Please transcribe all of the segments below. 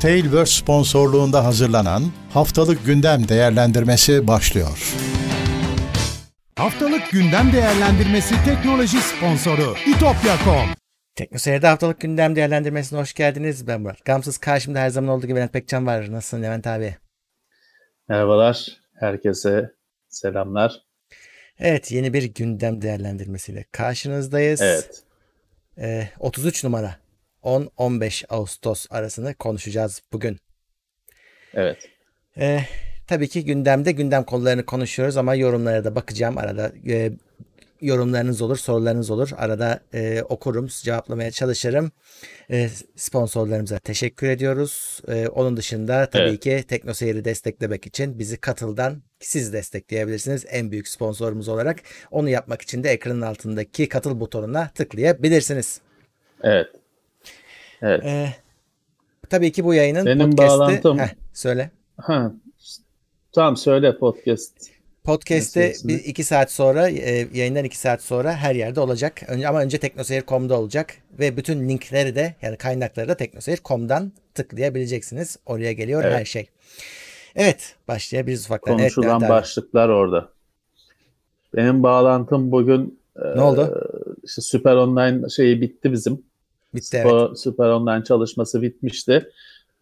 Tailverse sponsorluğunda hazırlanan Haftalık Gündem Değerlendirmesi başlıyor. Haftalık Gündem Değerlendirmesi teknoloji sponsoru itopya.com Teknoseyir'de haftalık gündem değerlendirmesine hoş geldiniz. Ben Murat. Gamsız karşımda her zaman olduğu gibi Levent Pekcan var. Nasılsın Levent abi? Merhabalar. Herkese selamlar. Evet yeni bir gündem değerlendirmesiyle karşınızdayız. Evet. Ee, 33 numara 10-15 Ağustos arasını konuşacağız bugün. Evet. Ee, tabii ki gündemde gündem konularını konuşuyoruz ama yorumlara da bakacağım. Arada e, yorumlarınız olur, sorularınız olur. Arada e, okurum, cevaplamaya çalışırım. E, sponsorlarımıza teşekkür ediyoruz. E, onun dışında tabii Evet. ki Teknoseyir'i desteklemek için bizi Katıl'dan siz destekleyebilirsiniz. En büyük sponsorumuz olarak. Onu yapmak için de ekranın altındaki Katıl butonuna tıklayabilirsiniz. Evet. Evet. E, tabii ki bu yayının Benim podcast'i... bağlantım- Heh, söyle. Ha. Tamam söyle podcast. Podcast'te bir iki saat sonra e, yayından iki saat sonra her yerde olacak. Önce, ama önce teknoseyir.com'da olacak ve bütün linkleri de yani kaynakları da teknoseyir.com'dan tıklayabileceksiniz. Oraya geliyor Evet. her şey. Evet başlayabiliriz ufaktan. Evet, Konuşulan abi. başlıklar orada. Benim bağlantım bugün Ne oldu? işte Süper Online şeyi bitti bizim. Bitti evet. Süper, Süper Online çalışması bitmişti.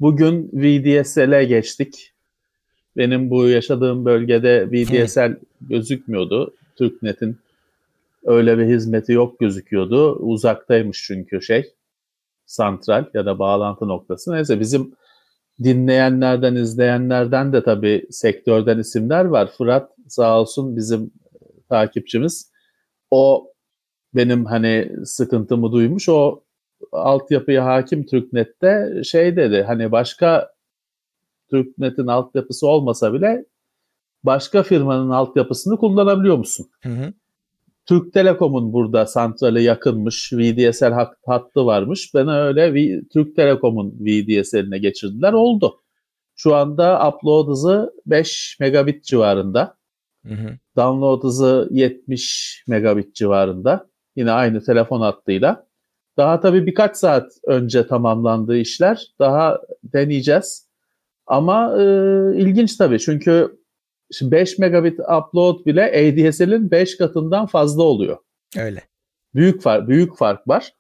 Bugün VDSL'e geçtik. Benim bu yaşadığım bölgede VDSL gözükmüyordu. TürkNet'in öyle bir hizmeti yok gözüküyordu. Uzaktaymış çünkü şey santral ya da bağlantı noktası. Neyse bizim dinleyenlerden, izleyenlerden de tabii sektörden isimler var. Fırat sağ olsun bizim takipçimiz. O benim hani sıkıntımı duymuş. O altyapıya hakim TürkNet'te şey dedi hani başka TürkNet'in altyapısı olmasa bile başka firmanın altyapısını kullanabiliyor musun? Hı hı. Türk Telekom'un burada santrale yakınmış, VDSL hat- hattı varmış. Bana öyle V- Türk Telekom'un VDSL'ine geçirdiler. Oldu. Şu anda upload hızı 5 megabit civarında. Hı hı. Download hızı 70 megabit civarında. Yine aynı telefon hattıyla. Daha tabii birkaç saat önce tamamlandığı işler. Daha deneyeceğiz. Ama e, ilginç tabii çünkü şimdi 5 megabit upload bile ADSL'in 5 katından fazla oluyor. Öyle. Büyük fark, büyük fark var.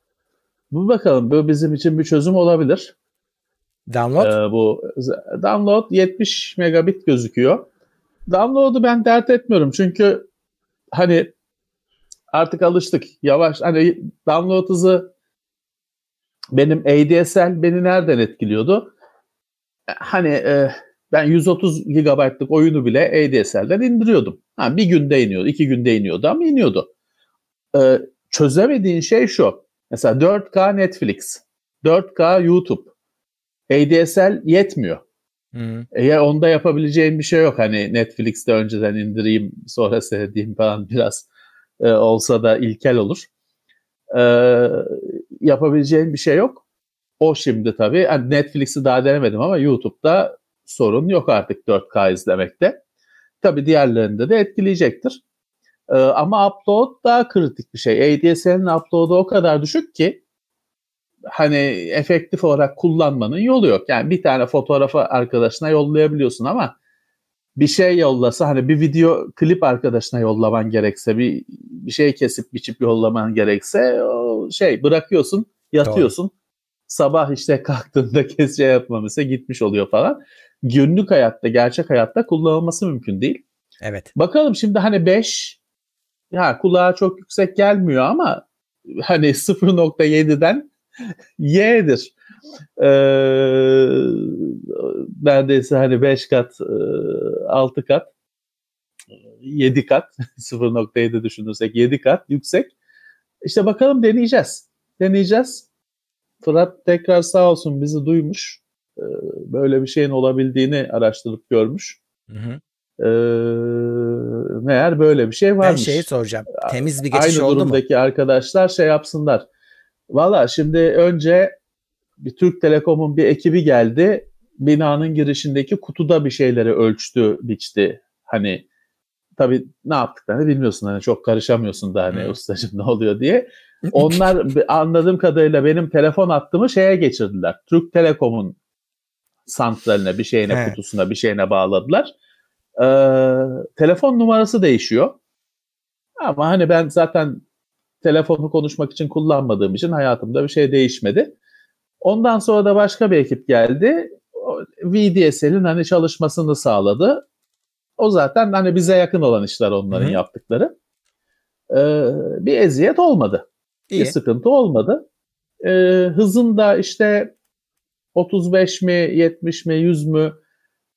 Bu bakalım bu bizim için bir çözüm olabilir. Download. Ee, bu download 70 megabit gözüküyor. Download'u ben dert etmiyorum çünkü hani artık alıştık. Yavaş hani download hızı benim ADSL beni nereden etkiliyordu? Hani e, ben 130 GB'lık oyunu bile ADSL'den indiriyordum. Ha, bir günde iniyordu, iki günde iniyordu ama iniyordu. Ee, çözemediğin şey şu. Mesela 4K Netflix, 4K YouTube. ADSL yetmiyor. Hı. E onda yapabileceğin bir şey yok. Hani Netflix'te önceden indireyim sonra seyredeyim falan biraz e, olsa da ilkel olur. E, yapabileceğin bir şey yok. O şimdi tabii. Hani Netflix'i daha denemedim ama YouTube'da sorun yok artık 4K izlemekte. Tabii diğerlerinde de etkileyecektir. E, ama upload daha kritik bir şey. ADSL'in upload'u o kadar düşük ki hani efektif olarak kullanmanın yolu yok. Yani bir tane fotoğrafı arkadaşına yollayabiliyorsun ama bir şey yollasa hani bir video klip arkadaşına yollaman gerekse bir, bir şey kesip biçip yollaman gerekse o şey bırakıyorsun yatıyorsun. Sabah işte kalktığında kes şey yapmamışsa gitmiş oluyor falan. Günlük hayatta gerçek hayatta kullanılması mümkün değil. Evet. Bakalım şimdi hani 5 ya kulağa çok yüksek gelmiyor ama hani 0.7'den Y'dir. Ee, neredeyse hani 5 kat, 6 kat, 7 kat, 0.7 düşünürsek 7 kat yüksek. İşte bakalım deneyeceğiz. Deneyeceğiz. Fırat tekrar sağ olsun bizi duymuş. Ee, böyle bir şeyin olabildiğini araştırıp görmüş. Hı hı. Ee, meğer böyle bir şey Ben varmış. şeyi soracağım. Temiz bir geçiş Aynı oldu mu? durumdaki arkadaşlar şey yapsınlar. Valla şimdi önce bir Türk Telekom'un bir ekibi geldi. Binanın girişindeki kutuda bir şeyleri ölçtü, biçti. Hani tabii ne yaptıklarını bilmiyorsun. Hani çok karışamıyorsun da hani Hı. ustacığım ne oluyor diye. Onlar anladığım kadarıyla benim telefon hattımı şeye geçirdiler. Türk Telekom'un santraline, bir şeyine, He. kutusuna, bir şeyine bağladılar. Ee, telefon numarası değişiyor. Ama hani ben zaten telefonu konuşmak için kullanmadığım için hayatımda bir şey değişmedi. Ondan sonra da başka bir ekip geldi. VDSL'in hani çalışmasını sağladı. O zaten hani bize yakın olan işler onların Hı hı. yaptıkları. Ee, bir eziyet olmadı. İyi. Bir sıkıntı olmadı. Ee, hızın da işte 35 mi, 70 mi, 100 mü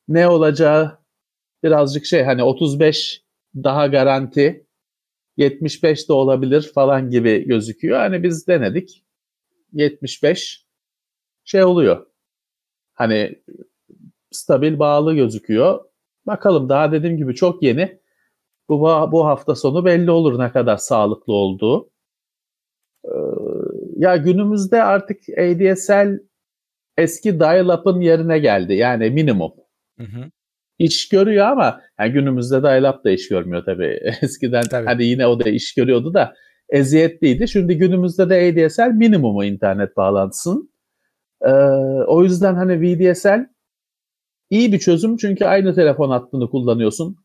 ne olacağı birazcık şey hani 35 daha garanti 75 de olabilir falan gibi gözüküyor. Hani biz denedik. 75 şey oluyor. Hani stabil bağlı gözüküyor. Bakalım daha dediğim gibi çok yeni. Bu, bu hafta sonu belli olur ne kadar sağlıklı olduğu. Ee, ya günümüzde artık ADSL eski dial-up'ın yerine geldi. Yani minimum. Hı hı. İş görüyor ama yani günümüzde dial-up da iş görmüyor tabii. Eskiden Tabii. hani yine o da iş görüyordu da eziyetliydi. Şimdi günümüzde de ADSL minimumu internet bağlantısının. Ee, o yüzden hani VDSL iyi bir çözüm çünkü aynı telefon hattını kullanıyorsun.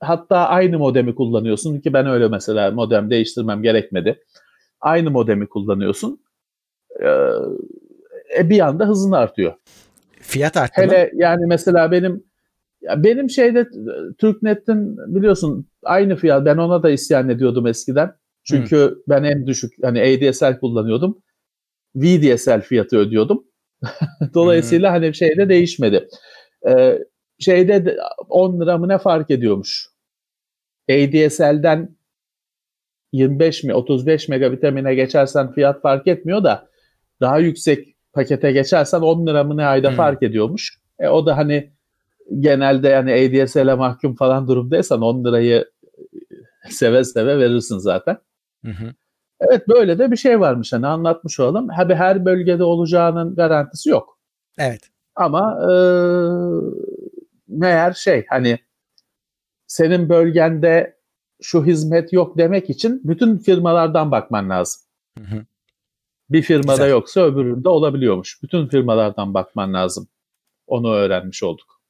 Hatta aynı modemi kullanıyorsun ki ben öyle mesela modem değiştirmem gerekmedi. Aynı modemi kullanıyorsun. Ee, e, bir anda hızın artıyor. Fiyat arttı mı? Hele yani mesela benim benim şeyde e, Türknet'in biliyorsun aynı fiyat ben ona da isyan ediyordum eskiden. Çünkü ben en düşük hani ADSL kullanıyordum. VDSL fiyatı ödüyordum. Dolayısıyla hani şeyde değişmedi. Ee, şeyde de 10 lira mı ne fark ediyormuş. ADSL'den 25 mi 35 megabitemine geçersen fiyat fark etmiyor da daha yüksek pakete geçersen 10 lira mı ne ayda Hmm. fark ediyormuş. E, o da hani genelde yani ADSL'e mahkum falan durumdaysan 10 lirayı seve seve verirsin zaten. Hı hı. Evet böyle de bir şey varmış hani anlatmış olalım. Tabii her bölgede olacağının garantisi yok. Evet. Ama e, meğer şey hani senin bölgende şu hizmet yok demek için bütün firmalardan bakman lazım. Hı hı. Bir firmada Güzel. yoksa öbüründe olabiliyormuş. Bütün firmalardan bakman lazım. Onu öğrenmiş olduk.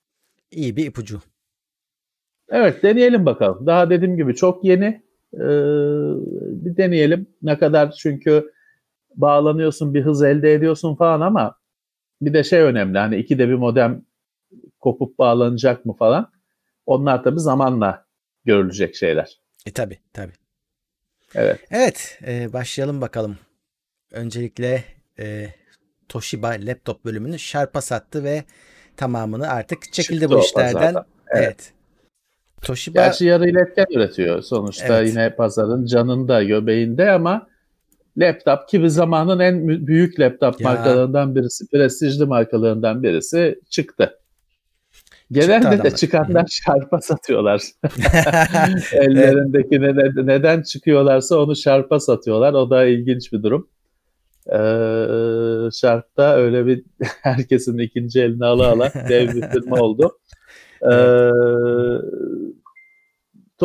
İyi bir ipucu. Evet deneyelim bakalım. Daha dediğim gibi çok yeni. Ee, bir deneyelim. Ne kadar çünkü bağlanıyorsun bir hız elde ediyorsun falan ama bir de şey önemli. Hani ikide bir modem kopup bağlanacak mı falan. Onlar tabii zamanla görülecek şeyler. E tabi tabi. Evet. Evet e, başlayalım bakalım. Öncelikle e, Toshiba laptop bölümünü Sharp'a sattı ve tamamını artık çekildi Çıktı bu işlerden. Evet. Evet. Toshiba Gerçi yarı iletken üretiyor. Sonuçta Evet. yine pazarın canında, göbeğinde ama laptop ki bir zamanın en büyük laptop Ya. markalarından birisi, prestijli markalarından birisi çıktı. Genelde adamlar. de çıkanlar şarpa satıyorlar. Ellerindeki ne- neden çıkıyorlarsa onu şarpa satıyorlar. O da ilginç bir durum. Ee, şarpta öyle bir herkesin ikinci elini ala ala dev bir firma oldu. Ee,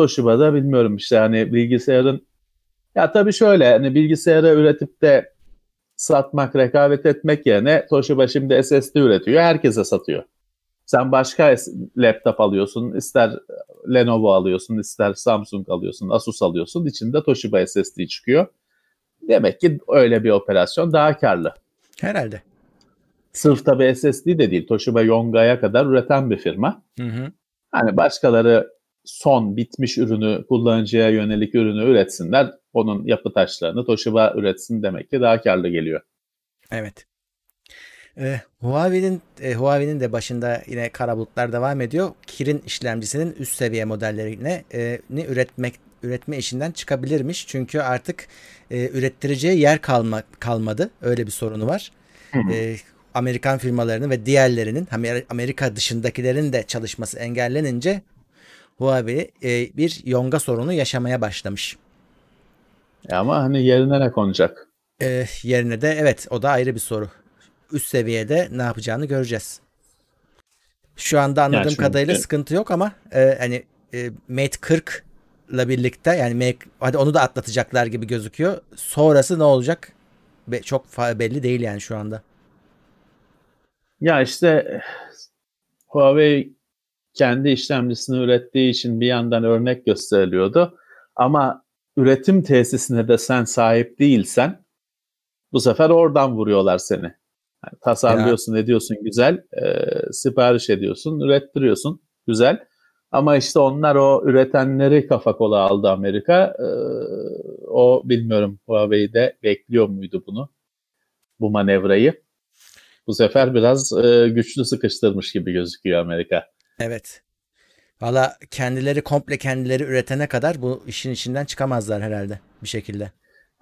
Toshiba'da bilmiyorum işte hani bilgisayarın ya tabii şöyle hani bilgisayarı üretip de satmak, rekabet etmek yerine Toshiba şimdi SSD üretiyor. Herkese satıyor. Sen başka laptop alıyorsun, ister Lenovo alıyorsun, ister Samsung alıyorsun, Asus alıyorsun. İçinde Toshiba SSD çıkıyor. Demek ki öyle bir operasyon daha karlı. herhalde. Sırf tabii SSD de değil. Toshiba Yonga'ya kadar üreten bir firma. Hı hı. Hani başkaları son bitmiş ürünü kullanıcıya yönelik ürünü üretsinler. Onun yapı taşlarını Toshiba üretsin demek ki daha karlı geliyor. Evet. Ee, Huawei'nin e, Huawei'nin de başında yine kara bulutlar devam ediyor. Kirin işlemcisinin üst seviye modellerini e, üretmek üretme işinden çıkabilirmiş. Çünkü artık e, ürettireceği yer kalma, kalmadı. Öyle bir sorunu var. E, Amerikan firmalarının ve diğerlerinin Amer- Amerika dışındakilerin de çalışması engellenince Huawei e, bir yonga sorunu yaşamaya başlamış. E Ama hani yerine ne konacak? E, yerine de evet o da ayrı bir soru. Üst seviyede ne yapacağını göreceğiz. Şu anda anladığım çünkü- kadarıyla sıkıntı yok ama e, hani e, Mate 40 ile birlikte yani Mate, hadi onu da atlatacaklar gibi gözüküyor. Sonrası ne olacak? Be- çok belli değil yani şu anda. Ya işte Huawei kendi işlemcisini ürettiği için bir yandan örnek gösteriliyordu. Ama üretim tesisine de sen sahip değilsen bu sefer oradan vuruyorlar seni. Yani tasarlıyorsun, ya. ediyorsun güzel, e, sipariş ediyorsun, ürettiriyorsun güzel. Ama işte onlar o üretenleri kafa kola aldı Amerika. E, o bilmiyorum Huawei'de bekliyor muydu bunu, bu manevrayı. Bu sefer biraz e, güçlü sıkıştırmış gibi gözüküyor Amerika. Evet. Valla kendileri komple kendileri üretene kadar bu işin içinden çıkamazlar herhalde bir şekilde.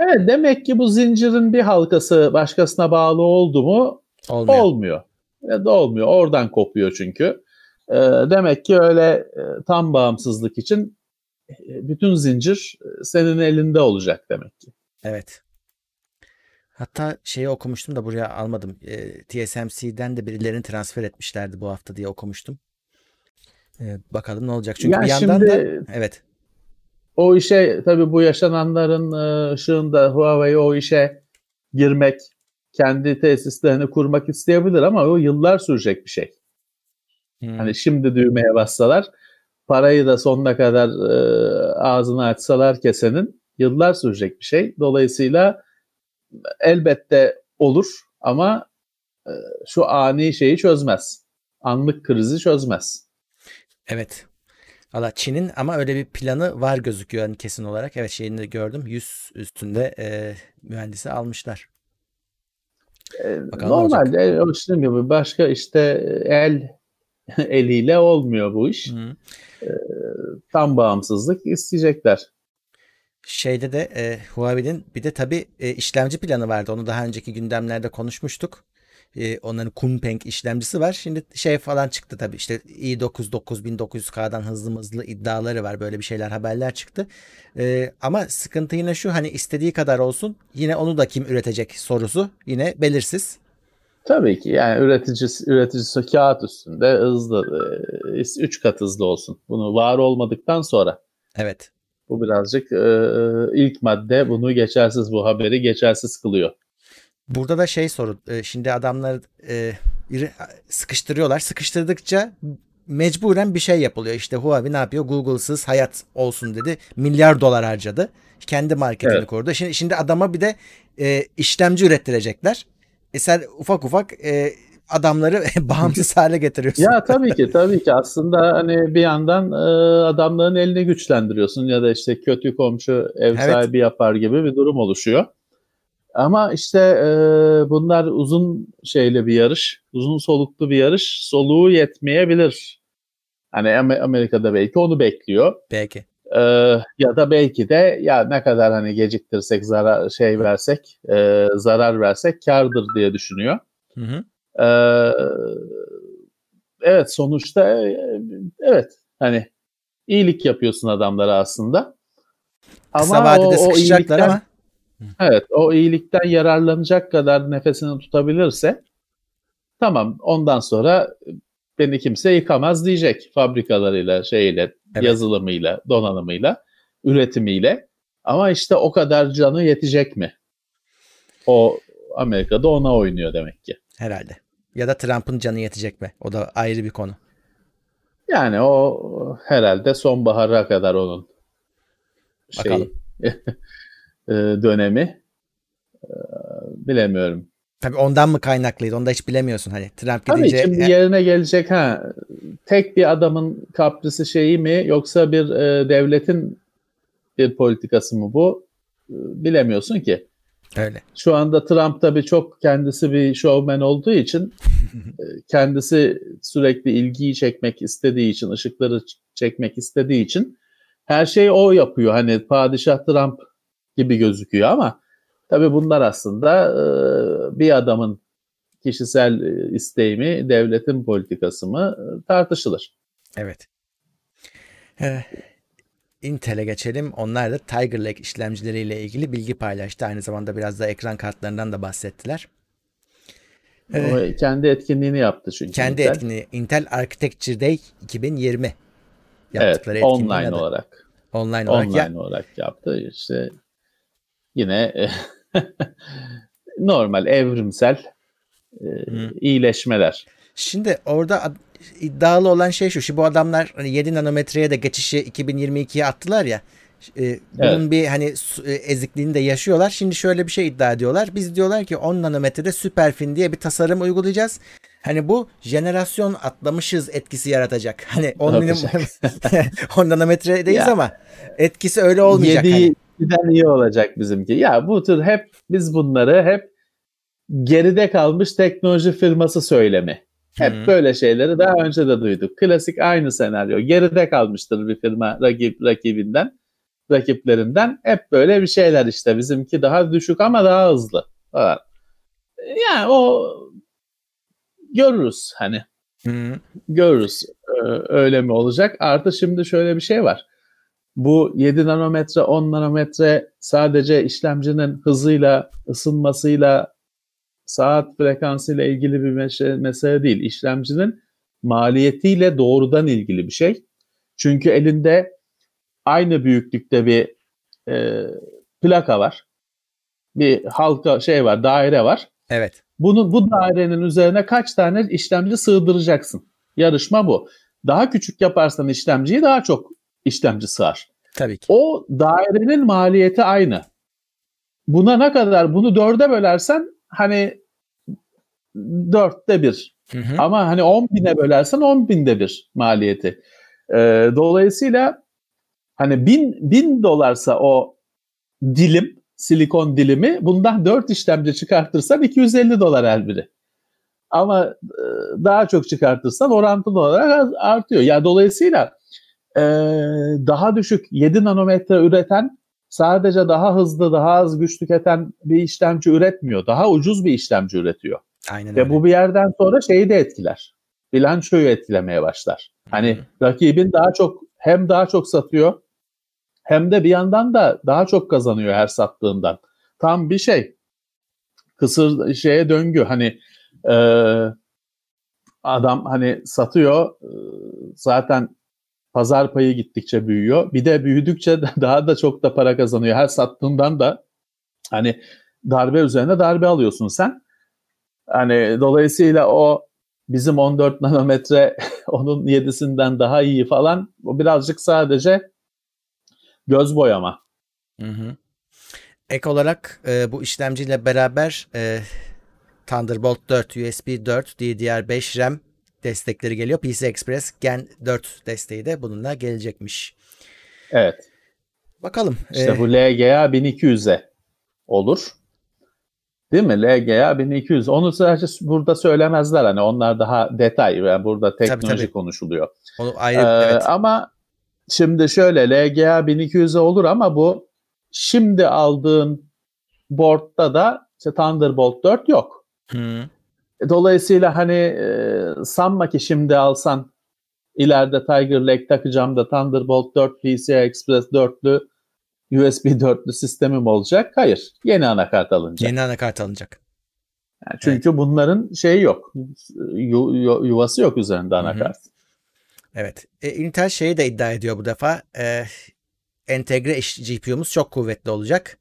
Evet demek ki bu zincirin bir halkası başkasına bağlı oldu mu olmuyor. olmuyor. Ya da olmuyor. Oradan kopuyor çünkü. E, demek ki öyle e, tam bağımsızlık için e, bütün zincir e, senin elinde olacak demek ki. Evet. Hatta şeyi okumuştum da buraya almadım. E, TSMC'den de birilerini transfer etmişlerdi bu hafta diye okumuştum. E, bakalım ne olacak. Çünkü ya bir yandan şimdi, da evet. O işe tabii bu yaşananların e, ışığında Huawei o işe girmek, kendi tesislerini kurmak isteyebilir ama o yıllar sürecek bir şey. Hmm. Hani şimdi düğmeye bassalar, parayı da sonuna kadar e, ağzını açsalar kesenin yıllar sürecek bir şey. Dolayısıyla elbette olur ama e, şu ani şeyi çözmez. Anlık krizi çözmez. Evet. Valla Çin'in ama öyle bir planı var gözüküyor yani kesin olarak. Evet şeyini de gördüm. 100 üstünde e, mühendisi almışlar. Bakalım Normalde o işte gibi başka işte el eliyle olmuyor bu iş. Hı. E, tam bağımsızlık isteyecekler. Şeyde de e, Huawei'nin bir de tabii e, işlemci planı vardı. Onu daha önceki gündemlerde konuşmuştuk. E, onların Kunpeng işlemcisi var. Şimdi şey falan çıktı tabii işte i9 9900K'dan hızlı hızlı iddiaları var. Böyle bir şeyler haberler çıktı. E, ama sıkıntı yine şu hani istediği kadar olsun yine onu da kim üretecek sorusu yine belirsiz. Tabii ki yani üreticisi, üreticisi kağıt üstünde hızlı 3 e, kat hızlı olsun. Bunu var olmadıktan sonra. Evet. Bu birazcık e, ilk madde bunu geçersiz bu haberi geçersiz kılıyor. Burada da şey soru. E, şimdi adamlar e, sıkıştırıyorlar. Sıkıştırdıkça mecburen bir şey yapılıyor. İşte Huawei ne yapıyor? Google'sız hayat olsun dedi. Milyar dolar harcadı. Kendi marketini evet. kurdu. Şimdi, şimdi adama bir de e, işlemci ürettirecekler. E sen ufak ufak e, adamları bağımsız hale getiriyorsun. ya tabii ki tabii ki aslında hani bir yandan e, adamların elini güçlendiriyorsun ya da işte kötü komşu ev evet. sahibi yapar gibi bir durum oluşuyor. Ama işte e, bunlar uzun şeyli bir yarış, uzun soluklu bir yarış. Soluğu yetmeyebilir. Hani Amerika'da belki onu bekliyor. Belki. Ee, ya da belki de ya ne kadar hani geciktirsek zarar şey versek e, zarar versek kardır diye düşünüyor. Hı hı. Ee, evet sonuçta e, evet hani iyilik yapıyorsun adamlara aslında. Ama Kısa vadede o, o iyilikten, ama. Evet o iyilikten yararlanacak kadar nefesini tutabilirse tamam ondan sonra beni kimse yıkamaz diyecek fabrikalarıyla şeyle evet. yazılımıyla donanımıyla üretimiyle ama işte o kadar canı yetecek mi? O Amerika'da ona oynuyor demek ki. Herhalde. Ya da Trump'ın canı yetecek mi? O da ayrı bir konu. Yani o herhalde sonbahara kadar onun Bakalım. şey dönemi e, bilemiyorum. Tabii ondan mı kaynaklıydı? Onu da hiç bilemiyorsun hani Trump gidince. Tabii şimdi yerine gelecek ha tek bir adamın kaprisi şeyi mi yoksa bir e, devletin bir politikası mı bu? E, bilemiyorsun ki. Öyle. Şu anda Trump tabii çok kendisi bir showman olduğu için e, kendisi sürekli ilgiyi çekmek istediği için, ışıkları çekmek istediği için her şeyi o yapıyor. Hani padişah Trump gibi gözüküyor ama tabii bunlar aslında e, bir adamın kişisel e, isteği mi, devletin politikası mı e, tartışılır. Evet. Ee, Intel'e geçelim. Onlar da Tiger Lake işlemcileriyle ilgili bilgi paylaştı. Aynı zamanda biraz da ekran kartlarından da bahsettiler. Ee, o kendi etkinliğini yaptı çünkü. Kendi Intel. etkinliği. Intel Architecture Day 2020 yaptıkları evet, online adı. olarak. Online olarak. Online ya, olarak yaptı. İşte yine normal evrimsel e, iyileşmeler. Şimdi orada iddialı olan şey şu. Şimdi bu adamlar hani 7 nanometreye de geçişi 2022'ye attılar ya. E, bunun evet. bir hani e, ezikliğini de yaşıyorlar. Şimdi şöyle bir şey iddia ediyorlar. Biz diyorlar ki 10 nanometrede Superfin diye bir tasarım uygulayacağız. Hani bu jenerasyon atlamışız etkisi yaratacak. Hani 10 milim 10 nanometredeyiz ya, ama etkisi öyle olmayacak. 7'den hani. iyi olacak bizimki. Ya bu tür hep biz bunları hep geride kalmış teknoloji firması söylemi. Hep Hı-hı. böyle şeyleri daha önce de duyduk. Klasik aynı senaryo. Geride kalmıştır bir firma rakip rakibinden, rakiplerinden. Hep böyle bir şeyler işte. Bizimki daha düşük ama daha hızlı. Falan. Yani o görürüz hani. Hı-hı. Görürüz. Ee, öyle mi olacak? Artı şimdi şöyle bir şey var. Bu 7 nanometre, 10 nanometre sadece işlemcinin hızıyla, ısınmasıyla saat frekansıyla ilgili bir mesele değil. İşlemcinin maliyetiyle doğrudan ilgili bir şey. Çünkü elinde aynı büyüklükte bir e, plaka var. Bir halka şey var, daire var. Evet. Bunu bu dairenin üzerine kaç tane işlemci sığdıracaksın? Yarışma bu. Daha küçük yaparsan işlemciyi daha çok işlemci sığar. Tabii ki. O dairenin maliyeti aynı. Buna ne kadar bunu dörde bölersen hani dörtte bir. Hı hı. Ama hani on bine bölersen on binde bir maliyeti. Ee, dolayısıyla hani bin, bin dolarsa o dilim, silikon dilimi bundan dört işlemci çıkartırsan 250 dolar her biri. Ama e, daha çok çıkartırsan orantılı olarak artıyor. Yani dolayısıyla e, daha düşük 7 nanometre üreten sadece daha hızlı, daha az güç tüketen bir işlemci üretmiyor. Daha ucuz bir işlemci üretiyor. Aynen Ve öyle. bu bir yerden sonra şeyi de etkiler. Bilançoyu etkilemeye başlar. Hani Hı-hı. rakibin daha çok hem daha çok satıyor hem de bir yandan da daha çok kazanıyor her sattığından. Tam bir şey. Kısır şeye döngü. Hani e, adam hani satıyor e, zaten pazar payı gittikçe büyüyor. Bir de büyüdükçe daha da çok da para kazanıyor. Her sattığından da hani darbe üzerine darbe alıyorsun sen. Hani dolayısıyla o bizim 14 nanometre onun 7'sinden daha iyi falan o birazcık sadece göz boyama. Hı hı. Ek olarak e, bu işlemciyle beraber e, Thunderbolt 4, USB 4, DDR5 RAM destekleri geliyor. PC Express Gen 4 desteği de bununla gelecekmiş. Evet. Bakalım. İşte ee, bu LGA 1200'e olur. Değil mi? LGA 1200. Onu sadece burada söylemezler. Hani onlar daha detay. Yani burada teknoloji tabii, tabii. konuşuluyor. Onu ayrı, ee, evet. Ama şimdi şöyle LGA 1200'e olur ama bu şimdi aldığın board'da da işte Thunderbolt 4 yok. Hı. Dolayısıyla hani e, sanma ki şimdi alsan ileride Tiger Lake takacağım da Thunderbolt 4 PCI Express 4'lü USB 4'lü sistemim olacak. Hayır. Yeni anakart alınacak. Yeni anakart alınacak. Yani çünkü evet. bunların şeyi yok. Yu, yu, yuvası yok üzerinde anakart. Hı hı. Evet. E, Intel şeyi de iddia ediyor bu defa. E, entegre GPU'muz çok kuvvetli olacak.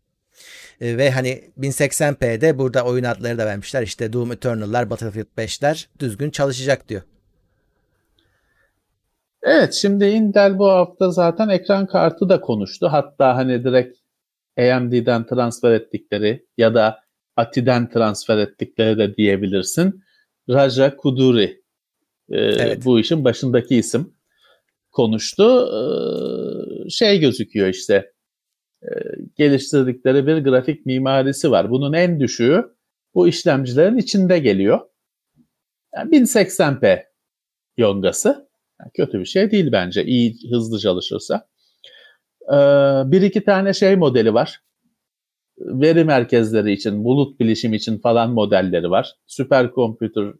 E, ve hani 1080p'de burada oyun adları da vermişler. İşte Doom Eternal'lar, Battlefield 5'ler düzgün çalışacak diyor. Evet şimdi Intel bu hafta zaten ekran kartı da konuştu. Hatta hani direkt AMD'den transfer ettikleri ya da ATI'den transfer ettikleri de diyebilirsin. Raja Kuduri e, evet. bu işin başındaki isim konuştu. E, şey gözüküyor işte e, geliştirdikleri bir grafik mimarisi var. Bunun en düşüğü bu işlemcilerin içinde geliyor. Yani 1080p yongası. Yani kötü bir şey değil bence iyi hızlı çalışırsa. Ee, bir iki tane şey modeli var. Veri merkezleri için, bulut bilişim için falan modelleri var. Süper kompütür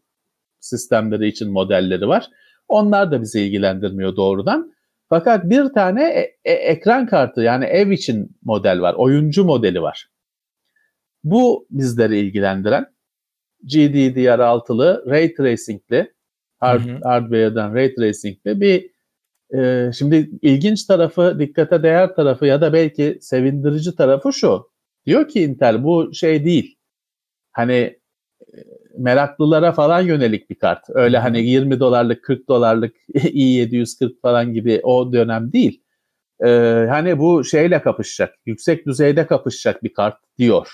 sistemleri için modelleri var. Onlar da bizi ilgilendirmiyor doğrudan. Fakat bir tane e- e- ekran kartı yani ev için model var. Oyuncu modeli var. Bu bizleri ilgilendiren GDDR6'lı, Ray Tracing'li hard, hı hı. hardware'dan ray tracing'le bir e, şimdi ilginç tarafı, dikkate değer tarafı ya da belki sevindirici tarafı şu. Diyor ki Intel bu şey değil. Hani meraklılara falan yönelik bir kart. Öyle hani 20 dolarlık 40 dolarlık i740 falan gibi o dönem değil. Ee, hani bu şeyle kapışacak, yüksek düzeyde kapışacak bir kart diyor.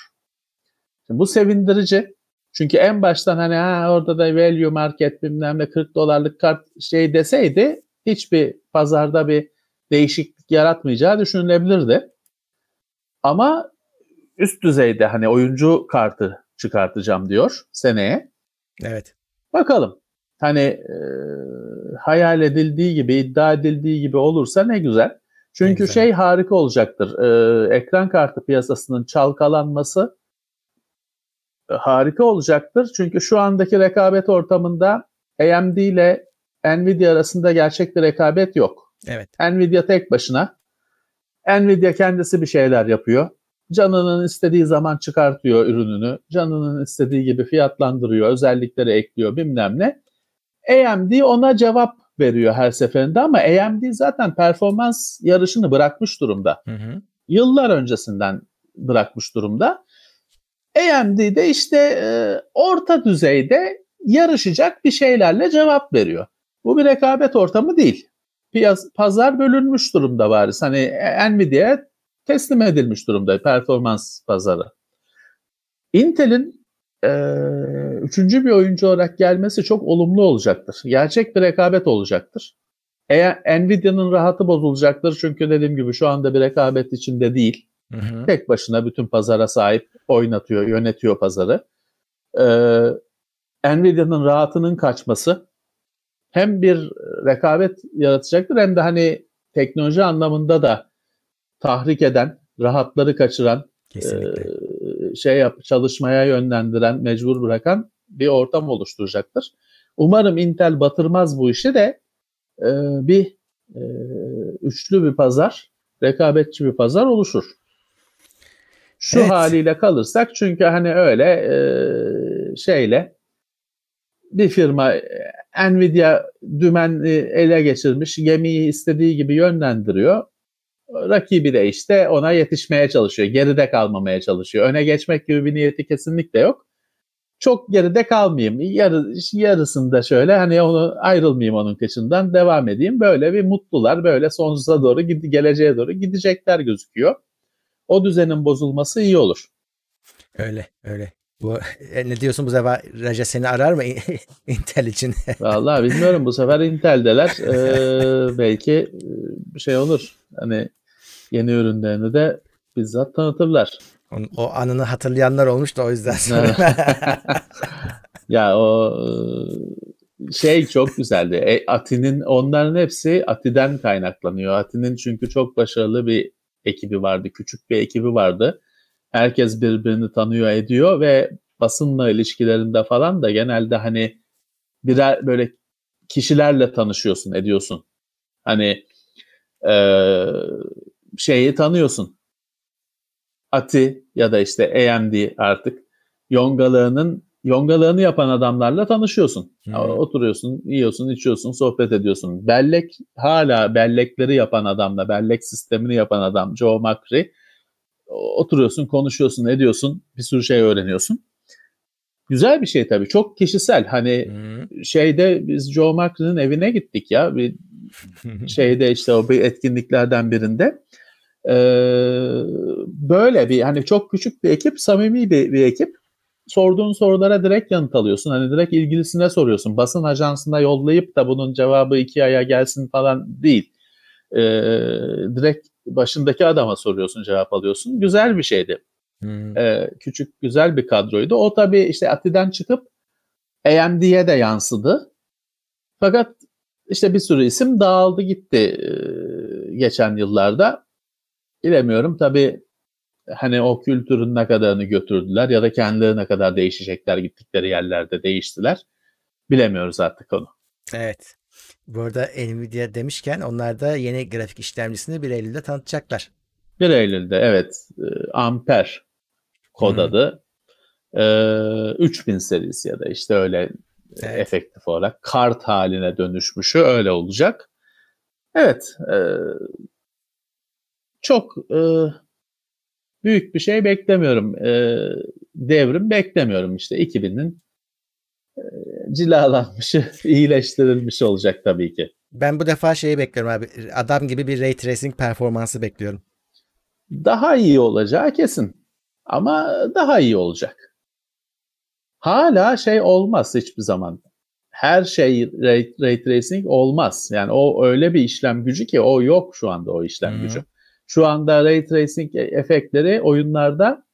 Şimdi bu sevindirici. Çünkü en baştan hani ha, orada da value market bilmem ne 40 dolarlık kart şey deseydi hiçbir pazarda bir değişiklik yaratmayacağı düşünülebilirdi. Ama üst düzeyde hani oyuncu kartı çıkartacağım diyor seneye. Evet. Bakalım. Hani e, hayal edildiği gibi, iddia edildiği gibi olursa ne güzel. Çünkü ne güzel. şey harika olacaktır. E, ekran kartı piyasasının çalkalanması e, harika olacaktır. Çünkü şu andaki rekabet ortamında AMD ile Nvidia arasında gerçek bir rekabet yok. Evet. Nvidia tek başına. Nvidia kendisi bir şeyler yapıyor. Canının istediği zaman çıkartıyor ürününü. Canının istediği gibi fiyatlandırıyor, özellikleri ekliyor bilmem ne. AMD ona cevap veriyor her seferinde ama AMD zaten performans yarışını bırakmış durumda. Hı hı. Yıllar öncesinden bırakmış durumda. AMD de işte e, orta düzeyde yarışacak bir şeylerle cevap veriyor. Bu bir rekabet ortamı değil. Piyas, pazar bölünmüş durumda varis. Hani Nvidia'ya teslim edilmiş durumda performans pazarı. Intel'in e, üçüncü bir oyuncu olarak gelmesi çok olumlu olacaktır. Gerçek bir rekabet olacaktır. Eğer Nvidia'nın rahatı bozulacaktır çünkü dediğim gibi şu anda bir rekabet içinde değil. Hı hı. Tek başına bütün pazara sahip oynatıyor, yönetiyor pazarı. Ee, Nvidia'nın rahatının kaçması hem bir rekabet yaratacaktır hem de hani teknoloji anlamında da tahrik eden, rahatları kaçıran, e, şey yap, çalışmaya yönlendiren, mecbur bırakan bir ortam oluşturacaktır. Umarım Intel batırmaz bu işi de e, bir e, üçlü bir pazar, rekabetçi bir pazar oluşur. Şu evet. haliyle kalırsak çünkü hani öyle e, şeyle bir firma Nvidia dümen ele geçirmiş, gemiyi istediği gibi yönlendiriyor rakibi de işte ona yetişmeye çalışıyor. Geride kalmamaya çalışıyor. Öne geçmek gibi bir niyeti kesinlikle yok. Çok geride kalmayayım. Yarı, yarısında şöyle hani onu ayrılmayayım onun kışından devam edeyim. Böyle bir mutlular böyle sonsuza doğru geleceğe doğru gidecekler gözüküyor. O düzenin bozulması iyi olur. Öyle öyle. Bu e, ne diyorsun bu sefer Raja seni arar mı Intel için? Vallahi bilmiyorum bu sefer Intel'deler. Ee, belki bir şey olur. Hani yeni ürünlerini de bizzat tanıtırlar. O anını hatırlayanlar olmuş da o yüzden ya o şey çok güzeldi. E, Ati'nin onların hepsi Ati'den kaynaklanıyor. Ati'nin çünkü çok başarılı bir ekibi vardı. Küçük bir ekibi vardı. Herkes birbirini tanıyor ediyor ve basınla ilişkilerinde falan da genelde hani birer böyle kişilerle tanışıyorsun ediyorsun. Hani e, şeyi tanıyorsun. Ati ya da işte AMD artık yongalığının yongalığını yapan adamlarla tanışıyorsun. Hmm. Oturuyorsun, yiyorsun, içiyorsun, sohbet ediyorsun. Bellek hala bellekleri yapan adamla, bellek sistemini yapan adam Joe Macri. Oturuyorsun, konuşuyorsun, ediyorsun, bir sürü şey öğreniyorsun. Güzel bir şey tabii. Çok kişisel. Hani hmm. şeyde biz Joe Macri'nin evine gittik ya. Bir şeyde işte o bir etkinliklerden birinde. Ee, böyle bir hani çok küçük bir ekip, samimi bir, bir ekip. Sorduğun sorulara direkt yanıt alıyorsun. Hani direkt ilgilisine soruyorsun. Basın ajansına yollayıp da bunun cevabı iki aya gelsin falan değil. Ee, direkt başındaki adama soruyorsun, cevap alıyorsun. Güzel bir şeydi. Hmm. Ee, küçük, güzel bir kadroydu. O tabii işte Ati'den çıkıp AMD'ye de yansıdı. Fakat işte bir sürü isim dağıldı gitti e, geçen yıllarda. Bilemiyorum tabii hani o kültürün ne kadarını götürdüler ya da kendileri ne kadar değişecekler gittikleri yerlerde değiştiler. Bilemiyoruz artık onu. Evet. Bu arada Nvidia demişken onlar da yeni grafik işlemcisini 1 Eylül'de tanıtacaklar. 1 Eylül'de evet. E, Amper kod hmm. adı. E, 3000 serisi ya da işte öyle evet. efektif olarak kart haline dönüşmüşü öyle olacak. Evet. E, çok e, büyük bir şey beklemiyorum. E, devrim beklemiyorum işte 2000'in cilalanmış, iyileştirilmiş olacak tabii ki. Ben bu defa şeyi bekliyorum abi. Adam gibi bir ray tracing performansı bekliyorum. Daha iyi olacağı kesin. Ama daha iyi olacak. Hala şey olmaz hiçbir zaman. Her şey ray, ray tracing olmaz. Yani o öyle bir işlem gücü ki o yok şu anda o işlem Hı-hı. gücü. Şu anda ray tracing efektleri oyunlarda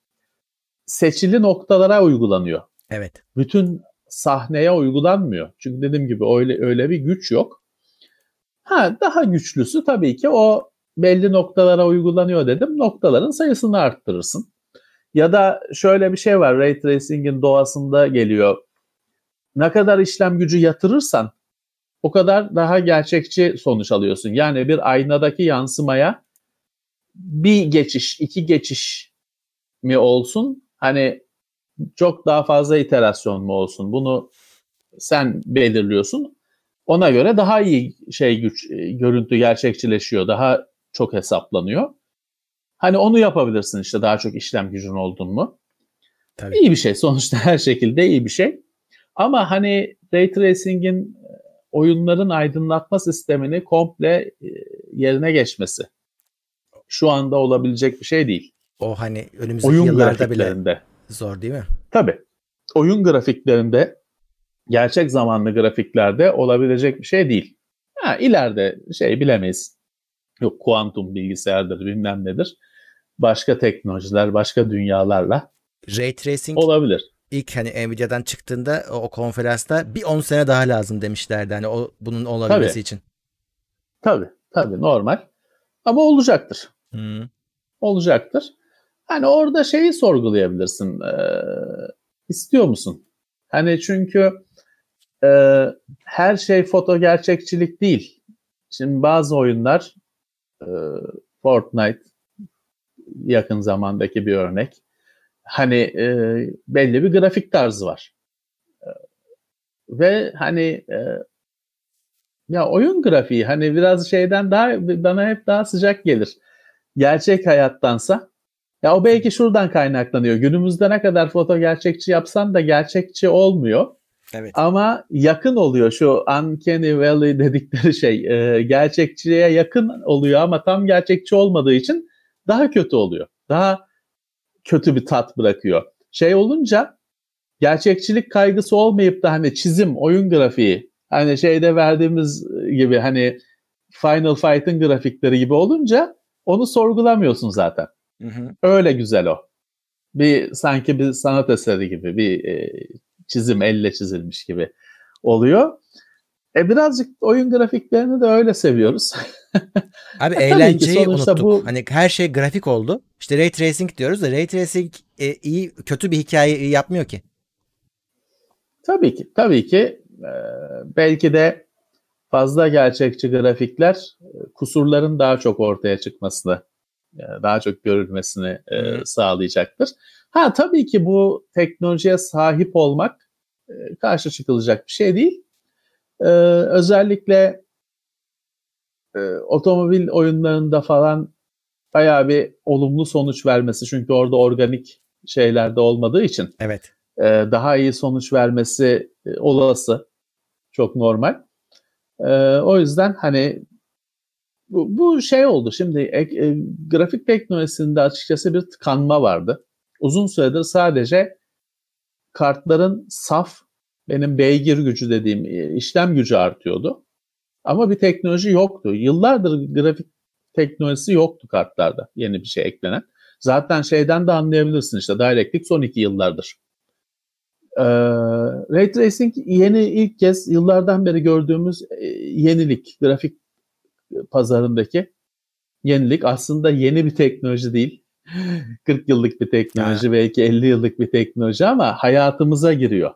seçili noktalara uygulanıyor. Evet. Bütün sahneye uygulanmıyor. Çünkü dediğim gibi öyle öyle bir güç yok. Ha daha güçlüsü tabii ki o belli noktalara uygulanıyor dedim. Noktaların sayısını arttırırsın. Ya da şöyle bir şey var. Ray Tracing'in doğasında geliyor. Ne kadar işlem gücü yatırırsan o kadar daha gerçekçi sonuç alıyorsun. Yani bir aynadaki yansımaya bir geçiş, iki geçiş mi olsun? Hani çok daha fazla iterasyon mu olsun? Bunu sen belirliyorsun. Ona göre daha iyi şey güç e, görüntü gerçekçileşiyor. Daha çok hesaplanıyor. Hani onu yapabilirsin işte daha çok işlem gücün oldun mu. Tabii. İyi bir şey sonuçta her şekilde iyi bir şey. Ama hani Ray Tracing'in e, oyunların aydınlatma sistemini komple e, yerine geçmesi şu anda olabilecek bir şey değil. O hani önümüzdeki Oyun yıllarda bile zor değil mi? Tabii. Oyun grafiklerinde gerçek zamanlı grafiklerde olabilecek bir şey değil. Ha, ileride şey bilemeyiz. Yok kuantum bilgisayardır bilmem nedir. Başka teknolojiler, başka dünyalarla Ray Tracing olabilir. İlk hani Nvidia'dan çıktığında o konferansta bir 10 sene daha lazım demişlerdi hani o bunun olabilmesi tabii. için. Tabii, tabii normal. Ama olacaktır. Hmm. Olacaktır. Hani orada şeyi sorgulayabilirsin. Ee, istiyor musun? Hani çünkü e, her şey foto gerçekçilik değil. Şimdi bazı oyunlar e, Fortnite yakın zamandaki bir örnek. Hani e, belli bir grafik tarzı var. E, ve hani e, ya oyun grafiği hani biraz şeyden daha bana hep daha sıcak gelir. Gerçek hayattansa ya o belki şuradan kaynaklanıyor. Günümüzde ne kadar foto gerçekçi yapsan da gerçekçi olmuyor. Evet. Ama yakın oluyor şu uncanny valley dedikleri şey. E, gerçekçiye yakın oluyor ama tam gerçekçi olmadığı için daha kötü oluyor. Daha kötü bir tat bırakıyor. Şey olunca gerçekçilik kaygısı olmayıp da hani çizim, oyun grafiği hani şeyde verdiğimiz gibi hani Final Fight'ın grafikleri gibi olunca onu sorgulamıyorsun zaten. Hı hı. Öyle güzel o. Bir sanki bir sanat eseri gibi bir e, çizim elle çizilmiş gibi oluyor. E birazcık oyun grafiklerini de öyle seviyoruz. Abi e, eğlenceyi unuttuk. Bu... Hani her şey grafik oldu. İşte ray tracing diyoruz da ray tracing e, iyi kötü bir hikaye yapmıyor ki. Tabii ki. Tabii ki e, belki de fazla gerçekçi grafikler e, kusurların daha çok ortaya çıkmasını, daha çok görülmesini e, sağlayacaktır. Ha tabii ki bu teknolojiye sahip olmak e, karşı çıkılacak bir şey değil. E, özellikle e, otomobil oyunlarında falan bayağı bir olumlu sonuç vermesi çünkü orada organik şeylerde olmadığı için evet. e, daha iyi sonuç vermesi e, olası çok normal. E, o yüzden hani bu, bu şey oldu şimdi e, e, grafik teknolojisinde açıkçası bir tıkanma vardı. Uzun süredir sadece kartların saf benim beygir gücü dediğim e, işlem gücü artıyordu. Ama bir teknoloji yoktu. Yıllardır grafik teknolojisi yoktu kartlarda yeni bir şey eklenen. Zaten şeyden de anlayabilirsin işte DirectX son iki yıllardır. Ee, Ray Tracing yeni ilk kez yıllardan beri gördüğümüz e, yenilik. Grafik pazarındaki yenilik aslında yeni bir teknoloji değil. 40 yıllık bir teknoloji ha. belki 50 yıllık bir teknoloji ama hayatımıza giriyor.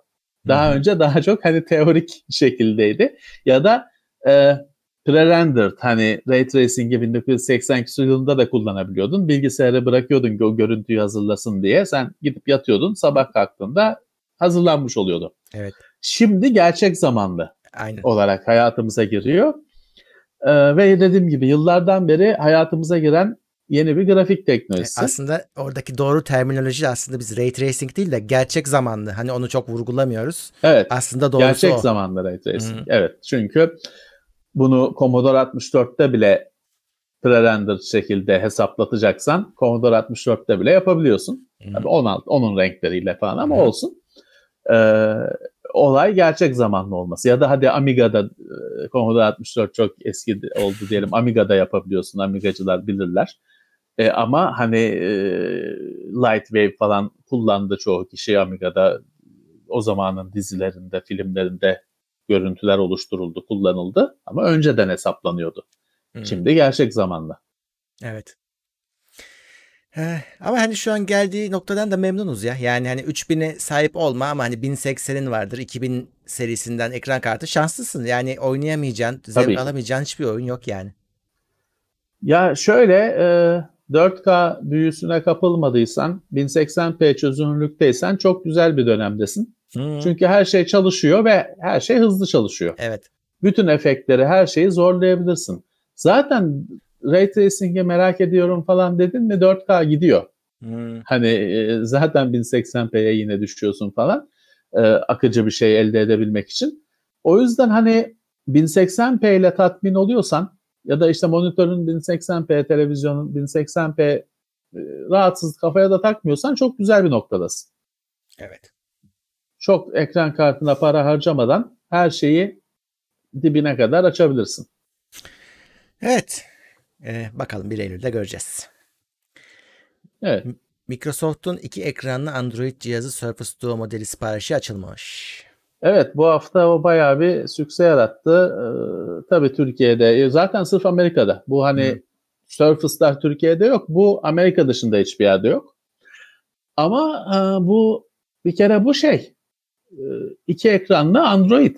Daha Hı-hı. önce daha çok hani teorik şekildeydi ya da e, pre-rendered hani ray tracing'i 1980 küsur yılında da kullanabiliyordun. Bilgisayara bırakıyordun o görüntüyü hazırlasın diye. Sen gidip yatıyordun. Sabah kalktığında hazırlanmış oluyordu. Evet. Şimdi gerçek zamanlı Aynen. olarak hayatımıza giriyor. Ee, ve dediğim gibi yıllardan beri hayatımıza giren yeni bir grafik teknolojisi. E, aslında oradaki doğru terminoloji aslında biz ray tracing değil de gerçek zamanlı. Hani onu çok vurgulamıyoruz. Evet. Aslında doğrusu gerçek o. zamanlı ray tracing. Hı. Evet. Çünkü bunu Commodore 64'te bile pre-rendered şekilde hesaplatacaksan Commodore 64'te bile yapabiliyorsun. Tabii 16, onun renkleriyle falan ama Hı. olsun. Ee, olay gerçek zamanlı olması. Ya da hadi Amiga'da e, Commodore 64 çok eski oldu diyelim. Amiga'da yapabiliyorsun. Amigacılar bilirler. E, ama hani e, Lightwave falan kullandı çoğu kişi Amiga'da o zamanın dizilerinde, filmlerinde görüntüler oluşturuldu, kullanıldı ama önceden hesaplanıyordu. Hmm. Şimdi gerçek zamanla. Evet. Ama hani şu an geldiği noktadan da memnunuz ya. Yani hani 3000'e sahip olma ama hani 1080'in vardır. 2000 serisinden ekran kartı şanslısın. Yani oynayamayacağın, zevk Tabii. alamayacağın hiçbir oyun yok yani. Ya şöyle e, 4K büyüsüne kapılmadıysan, 1080p çözünürlükteysen çok güzel bir dönemdesin. Hmm. Çünkü her şey çalışıyor ve her şey hızlı çalışıyor. Evet. Bütün efektleri, her şeyi zorlayabilirsin. Zaten Ray Tracing'i merak ediyorum falan dedin mi 4K gidiyor. Hmm. Hani e, zaten 1080p'ye yine düşüyorsun falan. E, akıcı bir şey elde edebilmek için. O yüzden hani 1080p ile tatmin oluyorsan ya da işte monitörün 1080p, televizyonun 1080p e, rahatsız kafaya da takmıyorsan çok güzel bir noktadasın. Evet. Çok ekran kartına para harcamadan her şeyi dibine kadar açabilirsin. Evet. Ee, bakalım 1 Eylül'de göreceğiz. Evet. Microsoft'un iki ekranlı Android cihazı Surface Duo modeli siparişi açılmış. Evet bu hafta o bayağı bir sükse yarattı. Ee, tabii Türkiye'de e, zaten sırf Amerika'da. Bu hani hmm. Surface'lar Türkiye'de yok. Bu Amerika dışında hiçbir yerde yok. Ama e, bu bir kere bu şey e, iki ekranlı Android.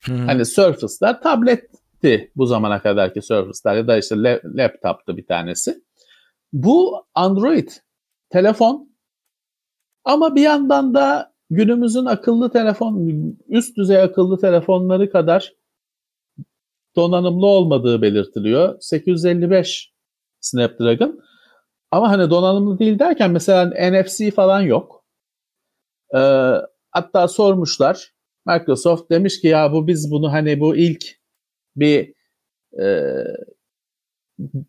Hmm. Hani Surface'lar tabletti bu zamana kadarki Surface'lar ya da işte laptop'tu bir tanesi. Bu Android telefon ama bir yandan da günümüzün akıllı telefon, üst düzey akıllı telefonları kadar donanımlı olmadığı belirtiliyor. 855 Snapdragon. Ama hani donanımlı değil derken mesela NFC falan yok. Ee, hatta sormuşlar. Microsoft demiş ki ya bu biz bunu hani bu ilk bir e,